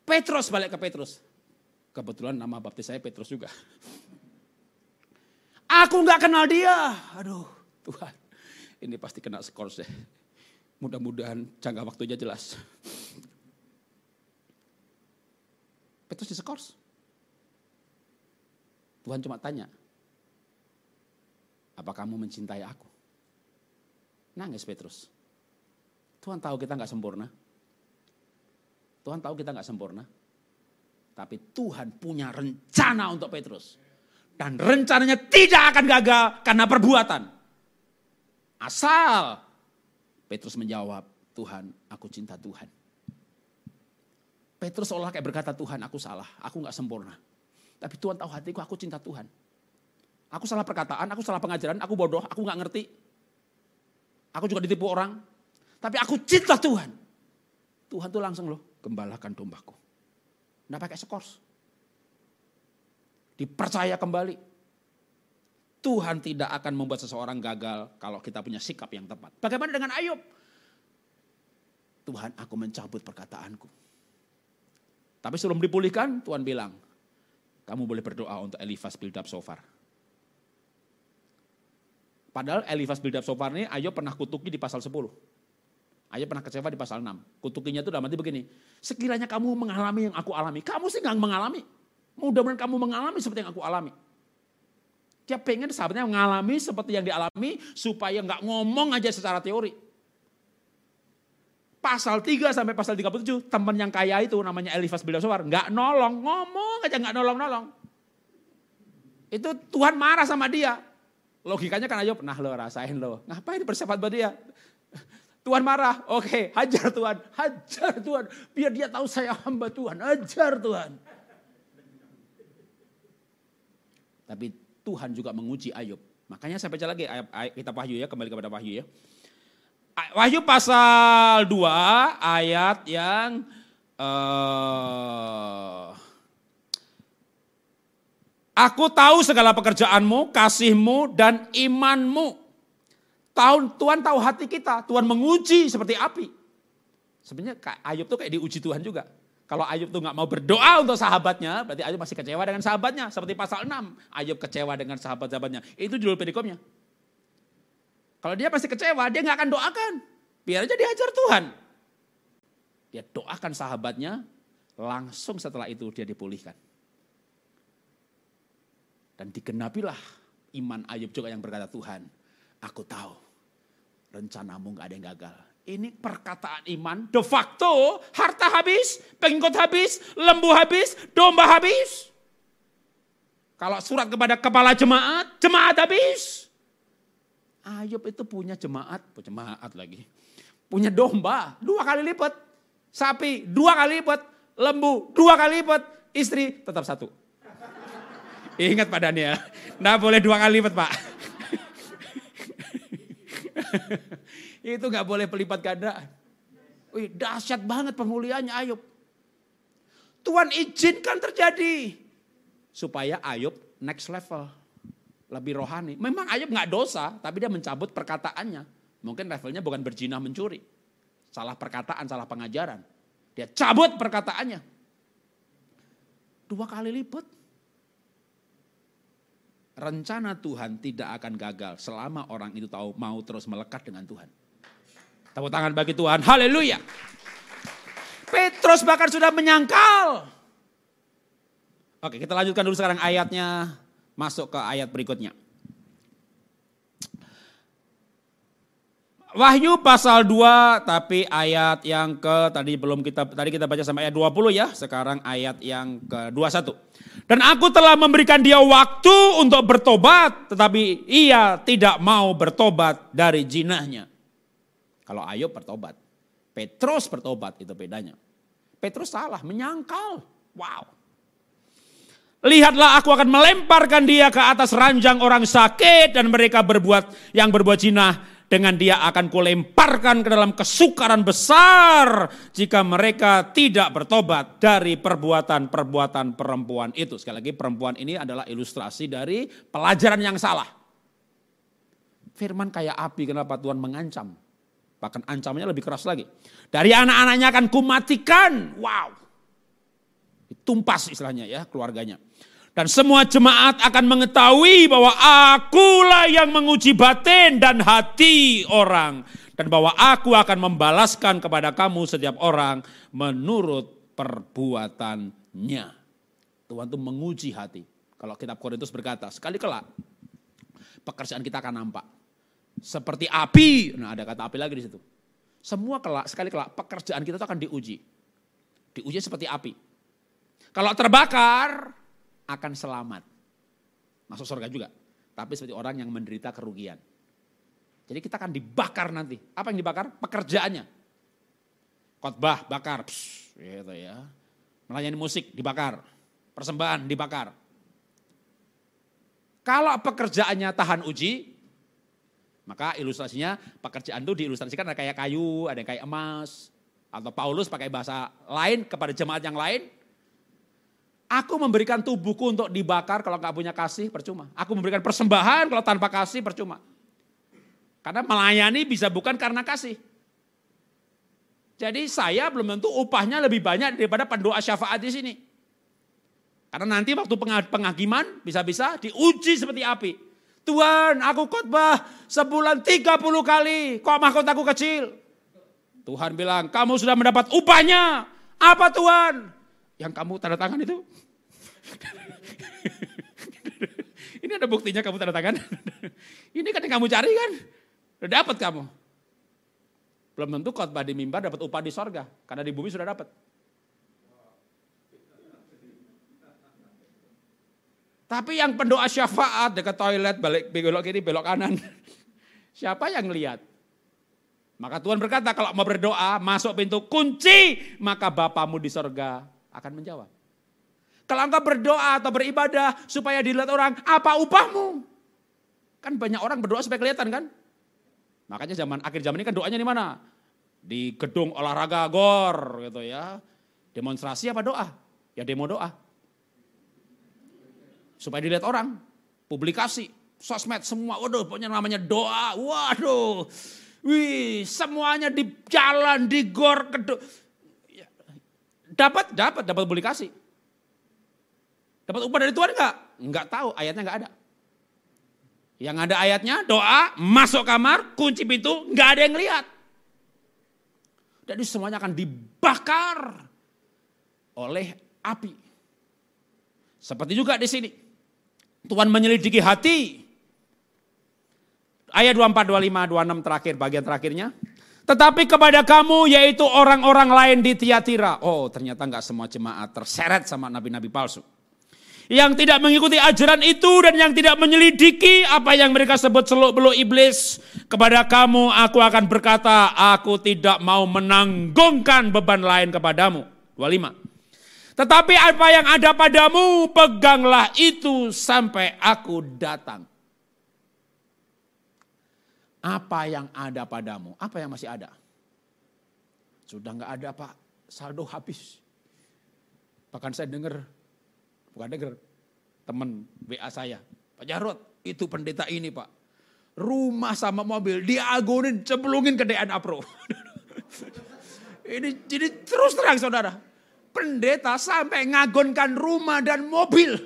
Petrus balik ke Petrus. Kebetulan nama baptis saya Petrus juga. Aku nggak kenal dia. Aduh Tuhan. Ini pasti kena skor deh. Mudah-mudahan jangka waktunya jelas. Petrus diskors. Tuhan cuma tanya, apa kamu mencintai aku? Nangis Petrus. Tuhan tahu kita nggak sempurna. Tuhan tahu kita nggak sempurna. Tapi Tuhan punya rencana untuk Petrus. Dan rencananya tidak akan gagal karena perbuatan. Asal Petrus menjawab, Tuhan, aku cinta Tuhan. Petrus seolah kayak berkata, Tuhan aku salah, aku gak sempurna. Tapi Tuhan tahu hatiku, aku cinta Tuhan. Aku salah perkataan, aku salah pengajaran, aku bodoh, aku gak ngerti. Aku juga ditipu orang. Tapi aku cinta Tuhan. Tuhan tuh langsung loh, gembalakan dombaku. Nggak pakai skors dipercaya kembali. Tuhan tidak akan membuat seseorang gagal kalau kita punya sikap yang tepat. Bagaimana dengan Ayub? Tuhan aku mencabut perkataanku. Tapi sebelum dipulihkan Tuhan bilang, kamu boleh berdoa untuk Elifas Bildab Sofar. Padahal Elifas Bildab Sofar ini Ayub pernah kutuki di pasal 10. Ayub pernah kecewa di pasal 6. Kutukinya itu dalam arti begini, sekiranya kamu mengalami yang aku alami, kamu sih nggak mengalami. Mudah-mudahan kamu mengalami seperti yang aku alami. Dia pengen sahabatnya mengalami seperti yang dialami supaya nggak ngomong aja secara teori. Pasal 3 sampai pasal 37, teman yang kaya itu namanya Elifas Bildasar, nggak nolong, ngomong aja nggak nolong-nolong. Itu Tuhan marah sama dia. Logikanya kan ayo pernah lo rasain lo. Ngapain bersahabat buat dia? Tuhan marah, oke hajar Tuhan, hajar Tuhan. Biar dia tahu saya hamba Tuhan, hajar Tuhan. Tapi Tuhan juga menguji Ayub. Makanya saya baca lagi ayat, kita Wahyu ya, kembali kepada Wahyu ya. Wahyu pasal 2 ayat yang uh, Aku tahu segala pekerjaanmu, kasihmu, dan imanmu. Tahun Tuhan tahu hati kita, Tuhan menguji seperti api. Sebenarnya Ayub tuh kayak diuji Tuhan juga. Kalau Ayub tuh nggak mau berdoa untuk sahabatnya, berarti Ayub masih kecewa dengan sahabatnya. Seperti pasal 6, Ayub kecewa dengan sahabat-sahabatnya. Itu judul perikomnya. Kalau dia masih kecewa, dia nggak akan doakan. Biar aja dihajar Tuhan. Dia doakan sahabatnya, langsung setelah itu dia dipulihkan. Dan digenapilah iman Ayub juga yang berkata, Tuhan, aku tahu rencanamu gak ada yang gagal. Ini perkataan iman, de facto harta habis, pengikut habis, lembu habis, domba habis. Kalau surat kepada kepala jemaat, jemaat habis. Ayub itu punya jemaat, jemaat lagi. Punya domba, dua kali lipat. Sapi, dua kali lipat. Lembu, dua kali lipat. Istri, tetap satu. Ingat Pak Daniel, nah boleh dua kali lipat Pak. itu nggak boleh pelipat gandaan. Wih, dahsyat banget pemulihannya Ayub. Tuhan izinkan terjadi supaya Ayub next level, lebih rohani. Memang Ayub nggak dosa, tapi dia mencabut perkataannya. Mungkin levelnya bukan berzina mencuri, salah perkataan, salah pengajaran. Dia cabut perkataannya. Dua kali lipat. Rencana Tuhan tidak akan gagal selama orang itu tahu mau terus melekat dengan Tuhan. Tepuk tangan bagi Tuhan. Haleluya. Petrus bahkan sudah menyangkal. Oke, kita lanjutkan dulu sekarang ayatnya. Masuk ke ayat berikutnya. Wahyu pasal 2 tapi ayat yang ke tadi belum kita tadi kita baca sampai ayat 20 ya, sekarang ayat yang ke 21. Dan aku telah memberikan dia waktu untuk bertobat, tetapi ia tidak mau bertobat dari jinahnya. Kalau Ayub bertobat. Petrus bertobat itu bedanya. Petrus salah, menyangkal. Wow. Lihatlah aku akan melemparkan dia ke atas ranjang orang sakit dan mereka berbuat yang berbuat jinah dengan dia akan kulemparkan ke dalam kesukaran besar jika mereka tidak bertobat dari perbuatan-perbuatan perempuan itu. Sekali lagi perempuan ini adalah ilustrasi dari pelajaran yang salah. Firman kayak api kenapa Tuhan mengancam? Bahkan ancamannya lebih keras lagi. Dari anak-anaknya akan kumatikan. Wow. Tumpas istilahnya ya keluarganya. Dan semua jemaat akan mengetahui bahwa akulah yang menguji batin dan hati orang. Dan bahwa aku akan membalaskan kepada kamu setiap orang menurut perbuatannya. Tuhan itu menguji hati. Kalau kitab Korintus berkata, sekali kelak pekerjaan kita akan nampak. Seperti api. Nah ada kata api lagi di situ. Semua kelak, sekali kelak pekerjaan kita itu akan diuji. Diuji seperti api. Kalau terbakar, akan selamat. Masuk surga juga. Tapi seperti orang yang menderita kerugian. Jadi kita akan dibakar nanti. Apa yang dibakar? Pekerjaannya. Khotbah bakar. Psh, gitu ya. Melayani musik dibakar. Persembahan dibakar. Kalau pekerjaannya tahan uji, maka ilustrasinya pekerjaan itu diilustrasikan ada kayak kayu, ada yang kayak emas. Atau Paulus pakai bahasa lain kepada jemaat yang lain. Aku memberikan tubuhku untuk dibakar kalau nggak punya kasih percuma. Aku memberikan persembahan kalau tanpa kasih percuma. Karena melayani bisa bukan karena kasih. Jadi saya belum tentu upahnya lebih banyak daripada pendoa syafaat di sini. Karena nanti waktu penghakiman bisa-bisa diuji seperti api. Tuhan aku khotbah sebulan 30 kali, kok mahkotaku kecil? Tuhan bilang, kamu sudah mendapat upahnya. Apa Tuhan? Yang kamu tanda tangan itu? Ini ada buktinya kamu tanda tangan. Ini kan yang kamu cari kan? Udah dapat kamu. Belum tentu khotbah di mimbar dapat upah di sorga. Karena di bumi sudah dapat. Tapi yang pendoa syafaat dekat toilet, balik belok kiri, belok kanan. Siapa yang lihat? Maka Tuhan berkata kalau mau berdoa, masuk pintu kunci, maka Bapamu di sorga akan menjawab. Kalau engkau berdoa atau beribadah supaya dilihat orang, apa upahmu? Kan banyak orang berdoa supaya kelihatan kan? Makanya zaman akhir zaman ini kan doanya di mana? Di gedung olahraga gor gitu ya. Demonstrasi apa doa? Ya demo doa. Supaya dilihat orang. Publikasi, sosmed semua. Waduh pokoknya namanya doa. Waduh. Wih semuanya di jalan, di gor. Kedu... Ya, dapat, dapat, dapat publikasi. Dapat upah dari Tuhan enggak? Enggak tahu, ayatnya enggak ada. Yang ada ayatnya doa, masuk kamar, kunci pintu, enggak ada yang lihat. Jadi semuanya akan dibakar oleh api. Seperti juga di sini. Tuhan menyelidiki hati. Ayat 24, 25, 26 terakhir, bagian terakhirnya. Tetapi kepada kamu yaitu orang-orang lain di Tiatira. Oh ternyata enggak semua jemaat terseret sama nabi-nabi palsu yang tidak mengikuti ajaran itu dan yang tidak menyelidiki apa yang mereka sebut seluk-beluk iblis kepada kamu aku akan berkata aku tidak mau menanggungkan beban lain kepadamu 25 tetapi apa yang ada padamu peganglah itu sampai aku datang apa yang ada padamu apa yang masih ada sudah nggak ada pak saldo habis bahkan saya dengar bukan denger, temen WA saya. Pak Jarot, itu pendeta ini pak. Rumah sama mobil diagunin, cemplungin ke DNA Pro. ini jadi terus terang saudara. Pendeta sampai ngagonkan rumah dan mobil.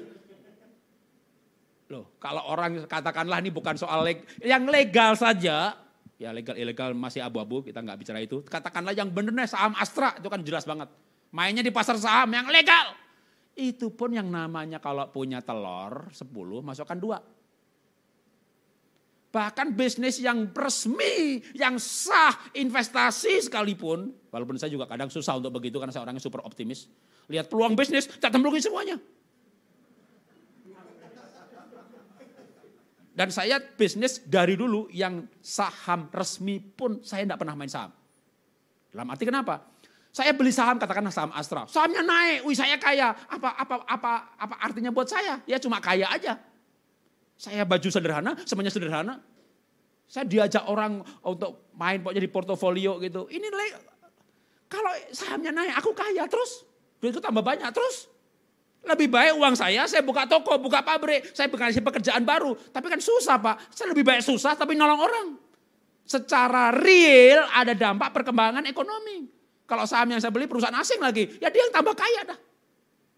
Loh, kalau orang katakanlah ini bukan soal leg, yang legal saja, ya legal ilegal masih abu-abu, kita nggak bicara itu. Katakanlah yang benernya saham Astra itu kan jelas banget. Mainnya di pasar saham yang legal. Itu pun yang namanya kalau punya telur 10 masukkan dua. Bahkan bisnis yang resmi, yang sah, investasi sekalipun. Walaupun saya juga kadang susah untuk begitu karena saya orangnya super optimis. Lihat peluang bisnis, tak temblungin semuanya. Dan saya bisnis dari dulu yang saham resmi pun saya tidak pernah main saham. Dalam arti kenapa? Saya beli saham katakanlah saham Astra. Sahamnya naik, wih saya kaya. Apa apa apa apa artinya buat saya? Ya cuma kaya aja. Saya baju sederhana, semuanya sederhana. Saya diajak orang untuk main pokoknya di portofolio gitu. Ini kalau sahamnya naik, aku kaya terus. Duitku tambah banyak terus. Lebih baik uang saya, saya buka toko, buka pabrik, saya berkasih pekerjaan baru. Tapi kan susah pak, saya lebih baik susah tapi nolong orang. Secara real ada dampak perkembangan ekonomi. Kalau saham yang saya beli perusahaan asing lagi, ya dia yang tambah kaya dah.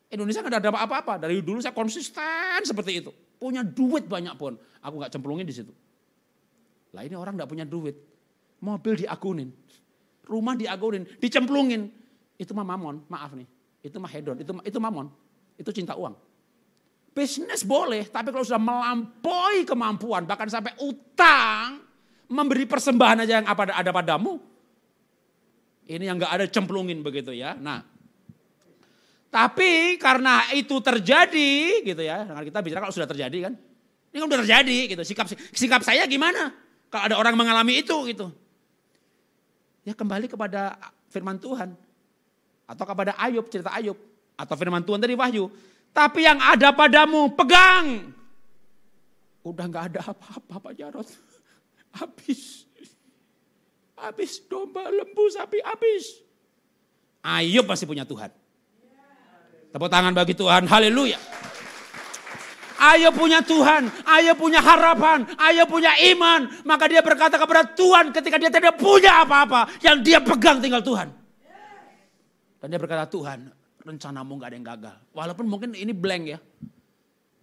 Indonesia nggak ada apa-apa. Dari dulu saya konsisten seperti itu. Punya duit banyak pun. Aku nggak cemplungin di situ. Lah ini orang nggak punya duit. Mobil diagunin. Rumah diagunin. Dicemplungin. Itu mah mamon. Maaf nih. Itu mah hedon. Itu, itu mamon. Itu cinta uang. Bisnis boleh. Tapi kalau sudah melampaui kemampuan. Bahkan sampai utang. Memberi persembahan aja yang ada padamu. Ini yang nggak ada cemplungin begitu ya. Nah, tapi karena itu terjadi gitu ya. Dengan kita bicara kalau sudah terjadi kan. Ini kan sudah terjadi gitu. Sikap sikap saya gimana? Kalau ada orang mengalami itu gitu. Ya kembali kepada firman Tuhan. Atau kepada Ayub, cerita Ayub. Atau firman Tuhan dari Wahyu. Tapi yang ada padamu, pegang. Udah nggak ada apa-apa Pak Jarot. Habis. Habis domba, lembu, sapi habis. Ayub pasti punya Tuhan. Tepuk tangan bagi Tuhan. Haleluya. Ayo punya Tuhan, ayo punya harapan, ayo punya iman. Maka dia berkata kepada Tuhan ketika dia tidak punya apa-apa. Yang dia pegang tinggal Tuhan. Dan dia berkata, Tuhan rencanamu gak ada yang gagal. Walaupun mungkin ini blank ya.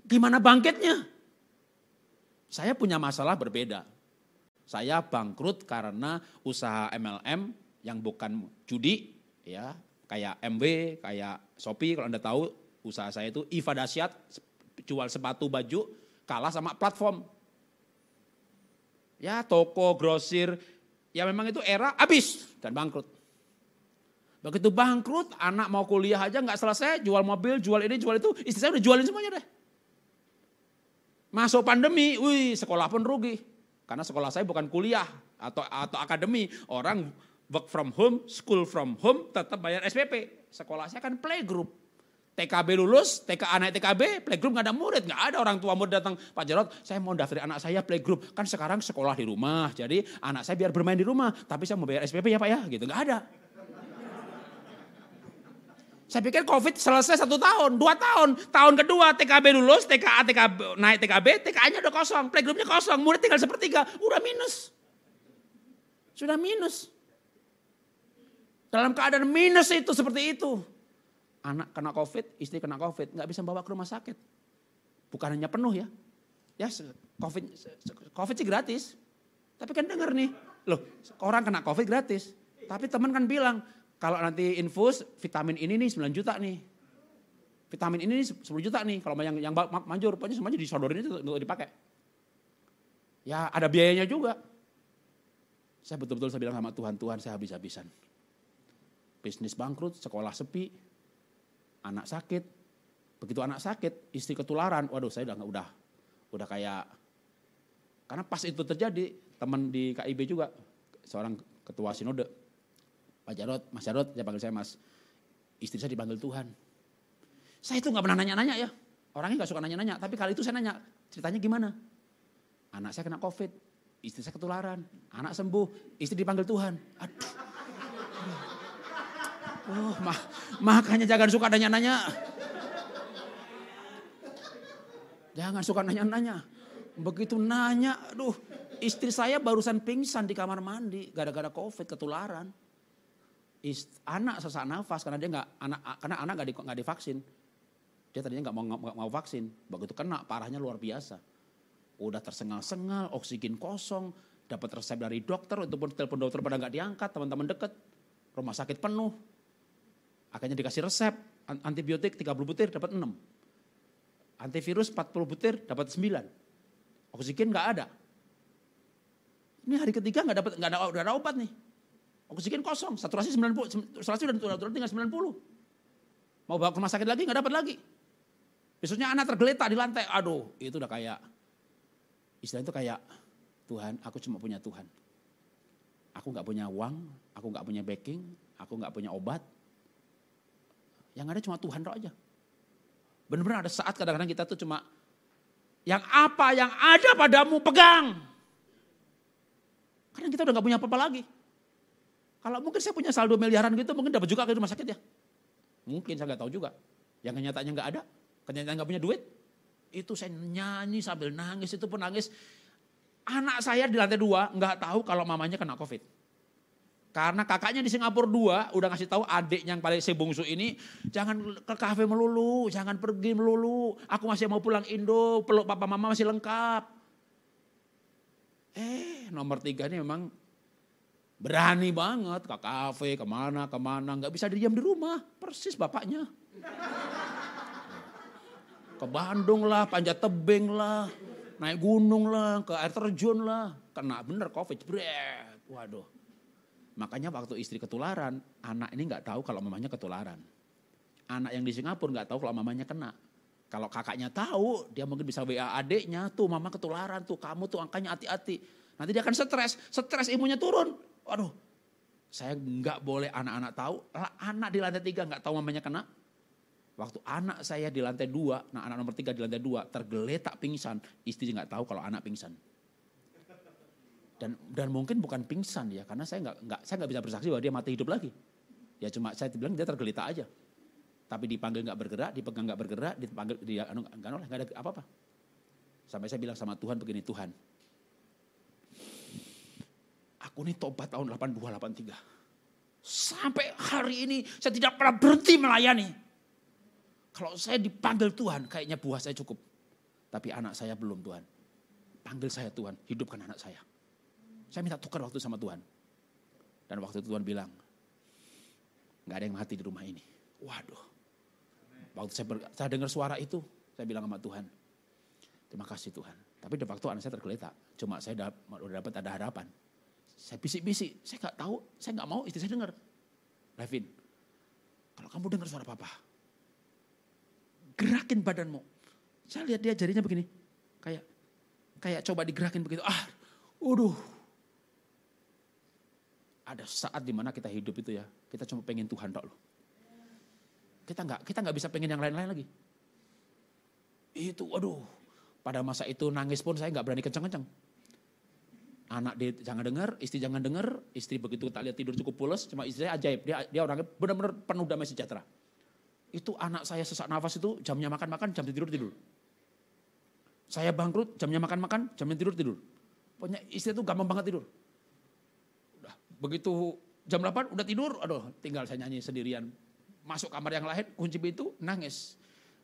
Gimana bangkitnya? Saya punya masalah berbeda. Saya bangkrut karena usaha MLM yang bukan judi, ya kayak MW, kayak Shopee. Kalau anda tahu usaha saya itu Iva Dasyat, jual sepatu baju, kalah sama platform. Ya toko, grosir, ya memang itu era habis dan bangkrut. Begitu bangkrut, anak mau kuliah aja nggak selesai, jual mobil, jual ini, jual itu, istri saya udah jualin semuanya deh. Masuk pandemi, wih sekolah pun rugi. Karena sekolah saya bukan kuliah atau atau akademi. Orang work from home, school from home, tetap bayar SPP. Sekolah saya kan playgroup. TKB lulus, TK anak TKB, playgroup nggak ada murid, nggak ada orang tua murid datang, Pak Jarot, saya mau daftar anak saya playgroup, kan sekarang sekolah di rumah, jadi anak saya biar bermain di rumah, tapi saya mau bayar SPP ya Pak ya, gitu nggak ada. Saya pikir COVID selesai satu tahun, dua tahun. Tahun kedua TKB lulus, TKA, TKB, naik TKB, TKA-nya udah kosong, playgroup-nya kosong, murid tinggal sepertiga, udah minus. Sudah minus. Dalam keadaan minus itu seperti itu. Anak kena COVID, istri kena COVID, nggak bisa bawa ke rumah sakit. Bukan hanya penuh ya. Ya COVID, COVID sih gratis. Tapi kan denger nih, loh orang kena COVID gratis. Tapi teman kan bilang, kalau nanti infus vitamin ini nih 9 juta nih. Vitamin ini nih 10 juta nih. Kalau yang yang manjur, pokoknya semuanya disodorin itu untuk dipakai. Ya ada biayanya juga. Saya betul-betul saya bilang sama Tuhan, Tuhan saya habis-habisan. Bisnis bangkrut, sekolah sepi, anak sakit. Begitu anak sakit, istri ketularan. Waduh saya udah udah udah kayak karena pas itu terjadi teman di KIB juga seorang ketua sinode Pak Jarot, Mas Jarot, saya panggil saya Mas. Istri saya dipanggil Tuhan. Saya itu nggak pernah nanya-nanya ya. Orangnya nggak suka nanya-nanya. Tapi kali itu saya nanya, ceritanya gimana? Anak saya kena COVID, istri saya ketularan, anak sembuh, istri dipanggil Tuhan. Aduh. Oh, mah, makanya jangan suka nanya-nanya. Jangan suka nanya-nanya. Begitu nanya, aduh, istri saya barusan pingsan di kamar mandi gara-gara COVID ketularan anak sesak nafas karena dia nggak anak karena anak nggak di, gak divaksin. Dia tadinya nggak mau gak mau vaksin, begitu kena parahnya luar biasa. Udah tersengal-sengal, oksigen kosong, dapat resep dari dokter, itu pun telepon dokter pada nggak diangkat, teman-teman deket, rumah sakit penuh. Akhirnya dikasih resep, antibiotik 30 butir dapat 6. Antivirus 40 butir dapat 9. Oksigen nggak ada. Ini hari ketiga nggak dapat nggak ada, ada obat nih. Oksigen kosong, saturasi 90, saturasi udah turun tinggal 90. Mau bawa ke rumah sakit lagi nggak dapat lagi. Besoknya anak tergeletak di lantai. Aduh, itu udah kayak istilah itu kayak Tuhan, aku cuma punya Tuhan. Aku nggak punya uang, aku nggak punya backing, aku nggak punya obat. Yang ada cuma Tuhan doa aja. Benar-benar ada saat kadang-kadang kita tuh cuma yang apa yang ada padamu pegang. Karena kita udah nggak punya apa-apa lagi. Kalau mungkin saya punya saldo miliaran gitu mungkin dapat juga ke rumah sakit ya. Mungkin saya nggak tahu juga. Yang kenyataannya nggak ada, kenyataannya nggak punya duit. Itu saya nyanyi sambil nangis, itu pun nangis. Anak saya di lantai dua nggak tahu kalau mamanya kena covid. Karena kakaknya di Singapura dua udah ngasih tahu adiknya yang paling sebungsu ini jangan ke kafe melulu, jangan pergi melulu. Aku masih mau pulang Indo, peluk papa mama masih lengkap. Eh nomor tiga ini memang Berani banget ke kafe, ke mana, ke mana. Nggak bisa diam di rumah. Persis bapaknya. Ke Bandung lah, panjat tebing lah. Naik gunung lah, ke air terjun lah. Kena bener covid. Bret. Waduh. Makanya waktu istri ketularan, anak ini nggak tahu kalau mamanya ketularan. Anak yang di Singapura nggak tahu kalau mamanya kena. Kalau kakaknya tahu, dia mungkin bisa WA adiknya, tuh mama ketularan, tuh kamu tuh angkanya hati-hati. Nanti dia akan stres, stres imunnya turun. Waduh, saya nggak boleh anak-anak tahu. Anak di lantai tiga nggak tahu mamanya kena. Waktu anak saya di lantai dua, nah anak nomor tiga di lantai dua tergeletak pingsan, istri nggak tahu kalau anak pingsan. Dan dan mungkin bukan pingsan ya, karena saya nggak nggak saya nggak bisa bersaksi bahwa dia mati hidup lagi. Ya cuma saya bilang dia tergeletak aja. Tapi dipanggil nggak bergerak, dipegang nggak bergerak, dipanggil dia anu nggak ada apa-apa. Sampai saya bilang sama Tuhan begini, Tuhan, Aku ini tobat tahun 82, 83. Sampai hari ini saya tidak pernah berhenti melayani. Kalau saya dipanggil Tuhan, kayaknya buah saya cukup. Tapi anak saya belum Tuhan. Panggil saya Tuhan, hidupkan anak saya. Saya minta tukar waktu sama Tuhan. Dan waktu itu Tuhan bilang, nggak ada yang mati di rumah ini. Waduh. Waktu saya, ber, saya dengar suara itu, saya bilang sama Tuhan, terima kasih Tuhan. Tapi de facto anak saya tergeletak. Cuma saya udah dapat ada harapan. Saya bisik-bisik, saya nggak tahu, saya nggak mau istri saya dengar. Levin, kalau kamu dengar suara papa, gerakin badanmu. Saya lihat dia jarinya begini, kayak kayak coba digerakin begitu. Ah, waduh. Ada saat di mana kita hidup itu ya, kita cuma pengen Tuhan dok loh. Kita nggak kita nggak bisa pengen yang lain-lain lagi. Itu, waduh. Pada masa itu nangis pun saya nggak berani kencang-kencang anak dia jangan dengar, istri jangan dengar, istri begitu kita lihat tidur cukup pulas, cuma istri ajaib, dia dia orangnya benar-benar penuh damai sejahtera. Itu anak saya sesak nafas itu jamnya makan-makan, jamnya tidur-tidur. Saya bangkrut, jamnya makan-makan, jamnya tidur-tidur. Pokoknya istri itu gampang banget tidur. Begitu jam 8 udah tidur, aduh tinggal saya nyanyi sendirian. Masuk kamar yang lain, kunci pintu, nangis.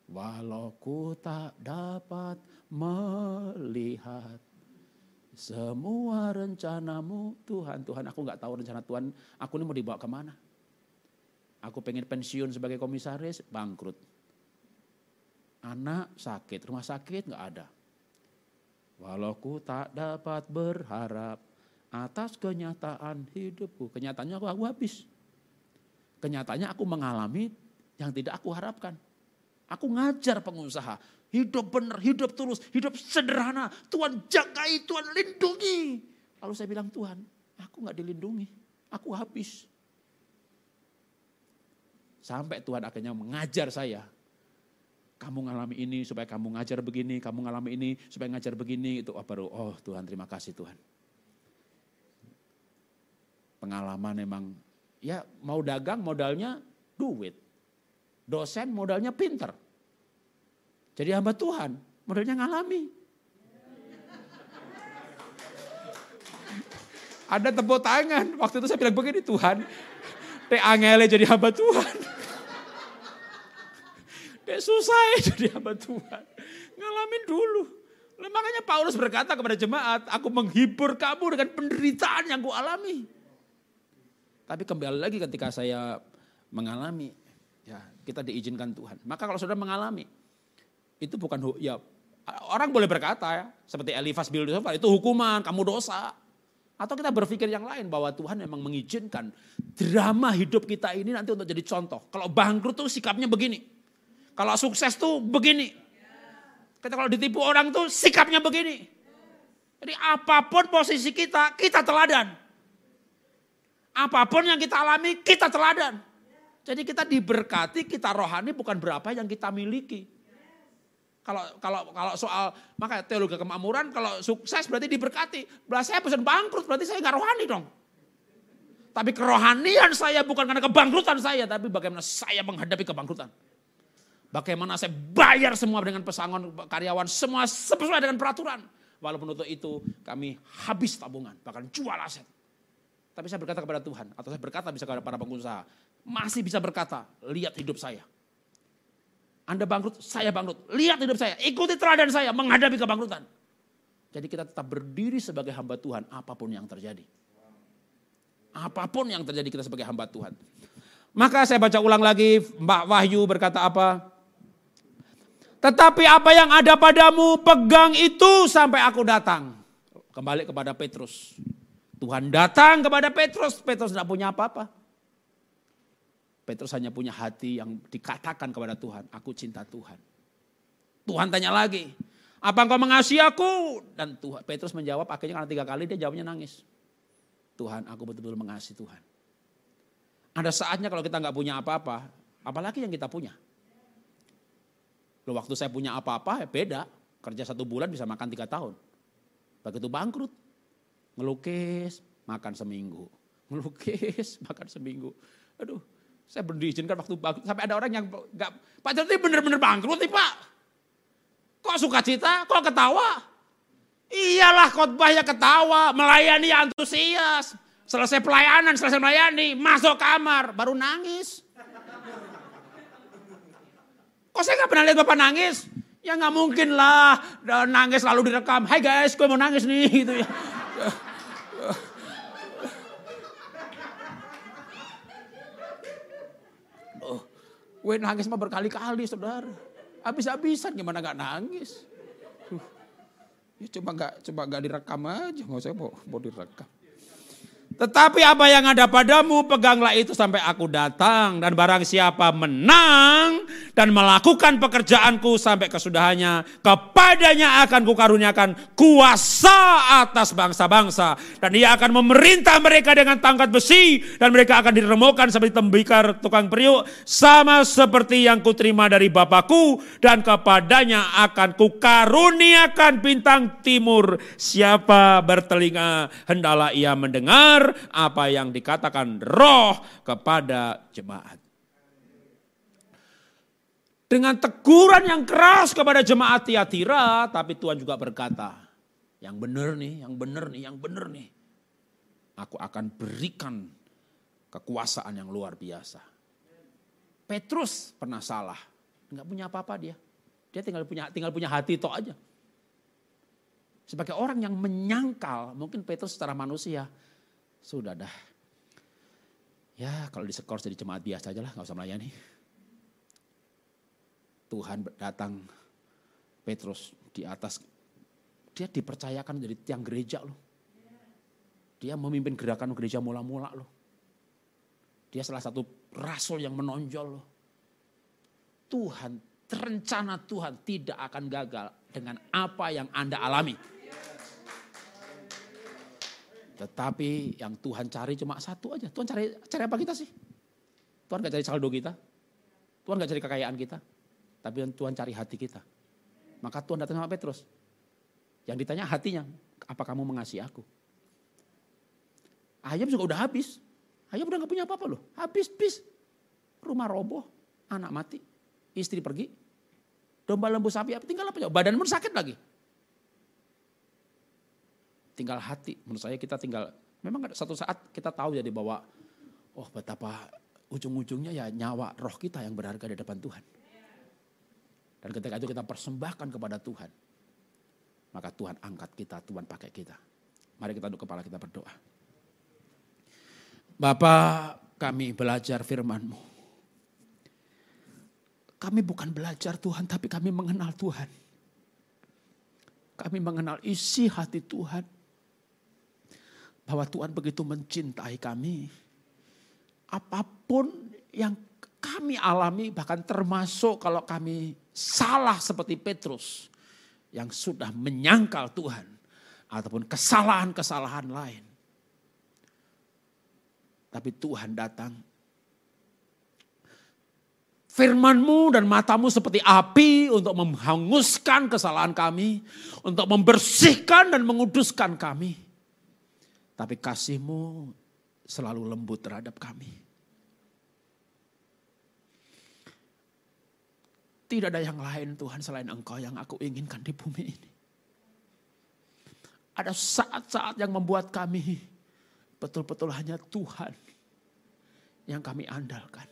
Walau ku tak dapat melihat semua rencanamu Tuhan. Tuhan aku nggak tahu rencana Tuhan, aku ini mau dibawa ke mana. Aku pengen pensiun sebagai komisaris, bangkrut. Anak sakit, rumah sakit nggak ada. Walau ku tak dapat berharap atas kenyataan hidupku. Kenyataannya aku, aku habis. Kenyataannya aku mengalami yang tidak aku harapkan. Aku ngajar pengusaha. Hidup benar, hidup tulus, hidup sederhana. Tuhan jagai, Tuhan lindungi. Lalu saya bilang, Tuhan aku nggak dilindungi. Aku habis. Sampai Tuhan akhirnya mengajar saya. Kamu ngalami ini supaya kamu ngajar begini, kamu ngalami ini supaya ngajar begini. Itu oh, baru, oh Tuhan terima kasih Tuhan. Pengalaman memang, ya mau dagang modalnya duit. Dosen modalnya pinter. Jadi hamba Tuhan, modalnya ngalami. Ada tepuk tangan. Waktu itu saya bilang begini, Tuhan, Teh angele jadi hamba Tuhan. Teh susah ya jadi hamba Tuhan. Ngalamin dulu. Makanya Paulus berkata kepada jemaat, aku menghibur kamu dengan penderitaan yang ku alami. Tapi kembali lagi ketika saya mengalami, ya kita diizinkan Tuhan. Maka kalau saudara mengalami, itu bukan ya orang boleh berkata ya, seperti Elifas Bildusofar itu hukuman, kamu dosa. Atau kita berpikir yang lain bahwa Tuhan memang mengizinkan drama hidup kita ini nanti untuk jadi contoh. Kalau bangkrut tuh sikapnya begini. Kalau sukses tuh begini. Kita kalau ditipu orang tuh sikapnya begini. Jadi apa pun posisi kita, kita teladan. Apa pun yang kita alami, kita teladan. Jadi kita diberkati, kita rohani bukan berapa yang kita miliki. Kalau kalau kalau soal maka teologi kemakmuran kalau sukses berarti diberkati. Berarti saya pesan bangkrut berarti saya nggak rohani dong. Tapi kerohanian saya bukan karena kebangkrutan saya, tapi bagaimana saya menghadapi kebangkrutan. Bagaimana saya bayar semua dengan pesangon karyawan, semua sesuai dengan peraturan. Walaupun untuk itu kami habis tabungan, bahkan jual aset. Tapi saya berkata kepada Tuhan, atau saya berkata bisa kepada para pengusaha, masih bisa berkata, lihat hidup saya. Anda bangkrut, saya bangkrut. Lihat hidup saya, ikuti teladan saya menghadapi kebangkrutan. Jadi kita tetap berdiri sebagai hamba Tuhan apa pun yang terjadi. Apa pun yang terjadi kita sebagai hamba Tuhan. Maka saya baca ulang lagi Mbak Wahyu berkata apa? Tetapi apa yang ada padamu pegang itu sampai aku datang. Kembali kepada Petrus. Tuhan datang kepada Petrus, Petrus tidak punya apa-apa. Petrus hanya punya hati yang dikatakan kepada Tuhan, aku cinta Tuhan. Tuhan tanya lagi, apa engkau mengasihi aku? Dan Tuhan, Petrus menjawab, akhirnya karena tiga kali dia jawabnya nangis. Tuhan, aku betul-betul mengasihi Tuhan. Ada saatnya kalau kita nggak punya apa-apa, apalagi yang kita punya. Loh, waktu saya punya apa-apa ya beda. Kerja satu bulan bisa makan tiga tahun. Begitu bangkrut, ngelukis, makan seminggu. Ngelukis, makan seminggu. Aduh, saya belum diizinkan waktu bangkrut. Sampai ada orang yang nggak, Pak Jati benar-benar bangkrut nih Pak. Kok suka cita, kok ketawa? Iyalah khotbahnya ketawa, melayani antusias. Selesai pelayanan, selesai melayani, masuk kamar, baru nangis. Kok saya nggak pernah lihat Bapak nangis? Ya nggak mungkin lah, nangis lalu direkam. Hai guys, gue mau nangis nih gitu ya. Gue nangis mah berkali-kali saudara. Habis-habisan gimana gak nangis. Ya coba gak, coba gak direkam aja. Nggak usah mau, mau direkam. Tetapi apa yang ada padamu peganglah itu sampai aku datang. Dan barang siapa menang dan melakukan pekerjaanku sampai kesudahannya. Kepadanya akan kukaruniakan kuasa atas bangsa-bangsa. Dan ia akan memerintah mereka dengan tangkat besi. Dan mereka akan diremukan seperti tembikar tukang periuk. Sama seperti yang kuterima dari Bapakku. Dan kepadanya akan kukaruniakan bintang timur. Siapa bertelinga hendalah ia mendengar apa yang dikatakan roh kepada jemaat. Dengan teguran yang keras kepada jemaat Tiatira, tapi Tuhan juga berkata, yang benar nih, yang benar nih, yang benar nih. Aku akan berikan kekuasaan yang luar biasa. Petrus pernah salah, nggak punya apa-apa dia. Dia tinggal punya tinggal punya hati itu aja. Sebagai orang yang menyangkal, mungkin Petrus secara manusia sudah dah. Ya kalau disekor jadi jemaat biasa aja lah, nggak usah melayani. Tuhan datang Petrus di atas, dia dipercayakan jadi tiang gereja loh. Dia memimpin gerakan gereja mula-mula loh. Dia salah satu rasul yang menonjol loh. Tuhan, rencana Tuhan tidak akan gagal dengan apa yang Anda alami. Tetapi yang Tuhan cari cuma satu aja. Tuhan cari cari apa kita sih? Tuhan gak cari saldo kita. Tuhan gak cari kekayaan kita. Tapi Tuhan cari hati kita. Maka Tuhan datang sama Petrus. Yang ditanya hatinya, apa kamu mengasihi aku? Ayam juga udah habis. Ayam udah gak punya apa-apa loh. Habis, bis. Rumah roboh, anak mati, istri pergi. Domba lembu sapi, tinggal apa? Badan pun sakit lagi. Tinggal hati, menurut saya kita tinggal, memang satu saat kita tahu jadi bahwa, oh betapa ujung-ujungnya ya nyawa roh kita yang berharga di depan Tuhan. Dan ketika itu kita persembahkan kepada Tuhan. Maka Tuhan angkat kita, Tuhan pakai kita. Mari kita duduk kepala kita berdoa. Bapak kami belajar firman-Mu. Kami bukan belajar Tuhan, tapi kami mengenal Tuhan. Kami mengenal isi hati Tuhan. Bahwa Tuhan begitu mencintai kami. Apa pun yang kami alami, bahkan termasuk kalau kami salah seperti Petrus yang sudah menyangkal Tuhan ataupun kesalahan-kesalahan lain. Tapi Tuhan datang. Firmanmu dan matamu seperti api untuk menghanguskan kesalahan kami. Untuk membersihkan dan menguduskan kami. Tapi kasihmu selalu lembut terhadap kami. Tidak ada yang lain Tuhan selain Engkau yang aku inginkan di bumi ini. Ada saat-saat yang membuat kami betul-betul hanya Tuhan yang kami andalkan.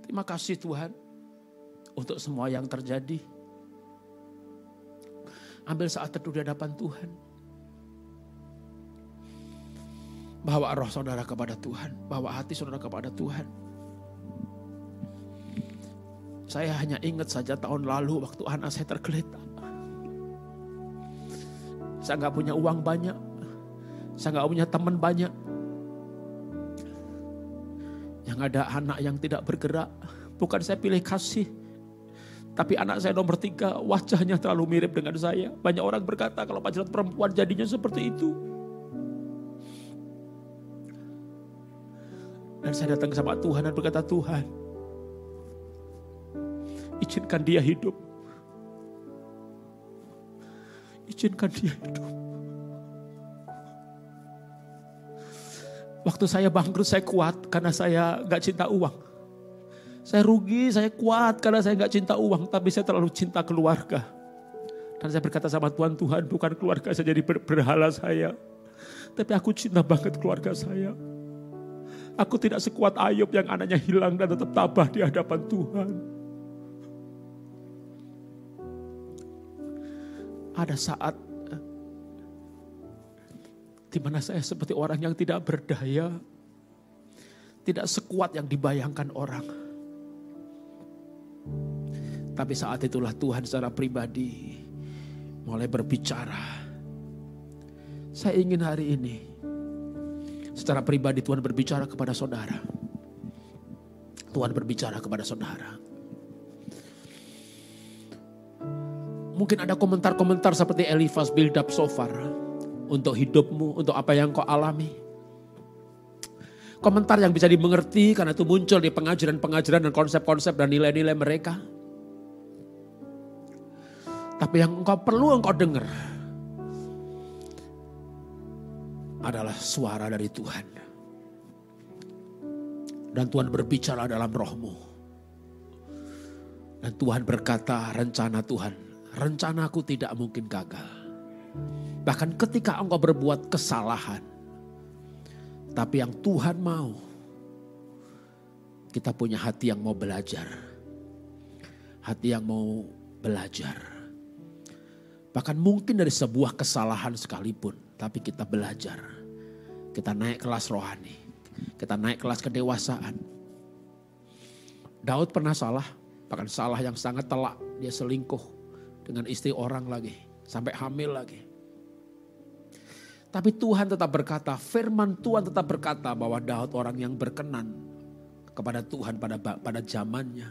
Terima kasih Tuhan untuk semua yang terjadi. Ambil saat teduh di hadapan Tuhan. Bawa roh saudara kepada Tuhan. Bawa hati saudara kepada Tuhan. Saya hanya ingat saja tahun lalu waktu anak saya tergeletak. Saya nggak punya uang banyak. Saya nggak punya teman banyak. Yang ada anak yang tidak bergerak. Bukan saya pilih kasih. Tapi anak saya nomor tiga wajahnya terlalu mirip dengan saya. Banyak orang berkata kalau pacaran perempuan jadinya seperti itu. Dan saya datang sama Tuhan dan berkata, Tuhan, Izinkan dia hidup. Izinkan dia hidup. Waktu saya bangkrut saya kuat karena saya gak cinta uang. Saya rugi, saya kuat karena saya gak cinta uang. Tapi saya terlalu cinta keluarga. Dan saya berkata sama Tuhan, Tuhan bukan keluarga saya jadi berhala saya. Tapi aku cinta banget keluarga saya. Aku tidak sekuat Ayub yang anaknya hilang dan tetap tabah di hadapan Tuhan. Ada saat eh, di mana saya seperti orang yang tidak berdaya, tidak sekuat yang dibayangkan orang. Tapi saat itulah Tuhan secara pribadi mulai berbicara. Saya ingin hari ini secara pribadi Tuhan berbicara kepada saudara. Tuhan berbicara kepada saudara. Mungkin ada komentar-komentar seperti Elifas build up so far. Untuk hidupmu, untuk apa yang kau alami. Komentar yang bisa dimengerti karena itu muncul di pengajaran-pengajaran dan konsep-konsep dan nilai-nilai mereka. Tapi yang engkau perlu engkau dengar adalah suara dari Tuhan. Dan Tuhan berbicara dalam rohmu. Dan Tuhan berkata rencana Tuhan, rencanaku tidak mungkin gagal. Bahkan ketika engkau berbuat kesalahan, tapi yang Tuhan mau, kita punya hati yang mau belajar. Hati yang mau belajar. Bahkan mungkin dari sebuah kesalahan sekalipun, tapi kita belajar. Kita naik kelas rohani, kita naik kelas kedewasaan. Daud pernah salah, bahkan salah yang sangat telak. Dia selingkuh dengan istri orang lagi, sampai hamil lagi. Tapi Tuhan tetap berkata, firman Tuhan tetap berkata bahwa Daud orang yang berkenan kepada Tuhan pada pada zamannya.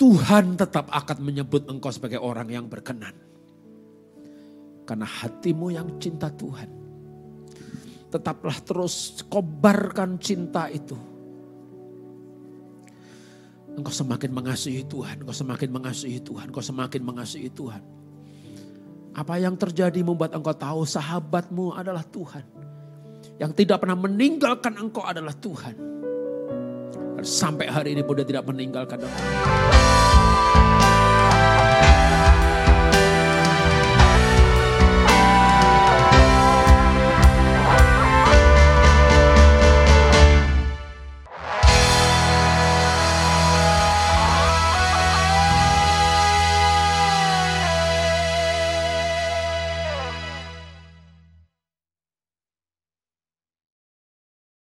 Tuhan tetap akan menyebut engkau sebagai orang yang berkenan. Karena hatimu yang cinta Tuhan. Tetaplah terus kobarkan cinta itu. Engkau semakin mengasihi Tuhan, engkau semakin mengasihi Tuhan, engkau semakin mengasihi Tuhan. Apa yang terjadi membuat engkau tahu sahabatmu adalah Tuhan. Yang tidak pernah meninggalkan engkau adalah Tuhan. Sampai hari ini pun dia tidak meninggalkan engkau.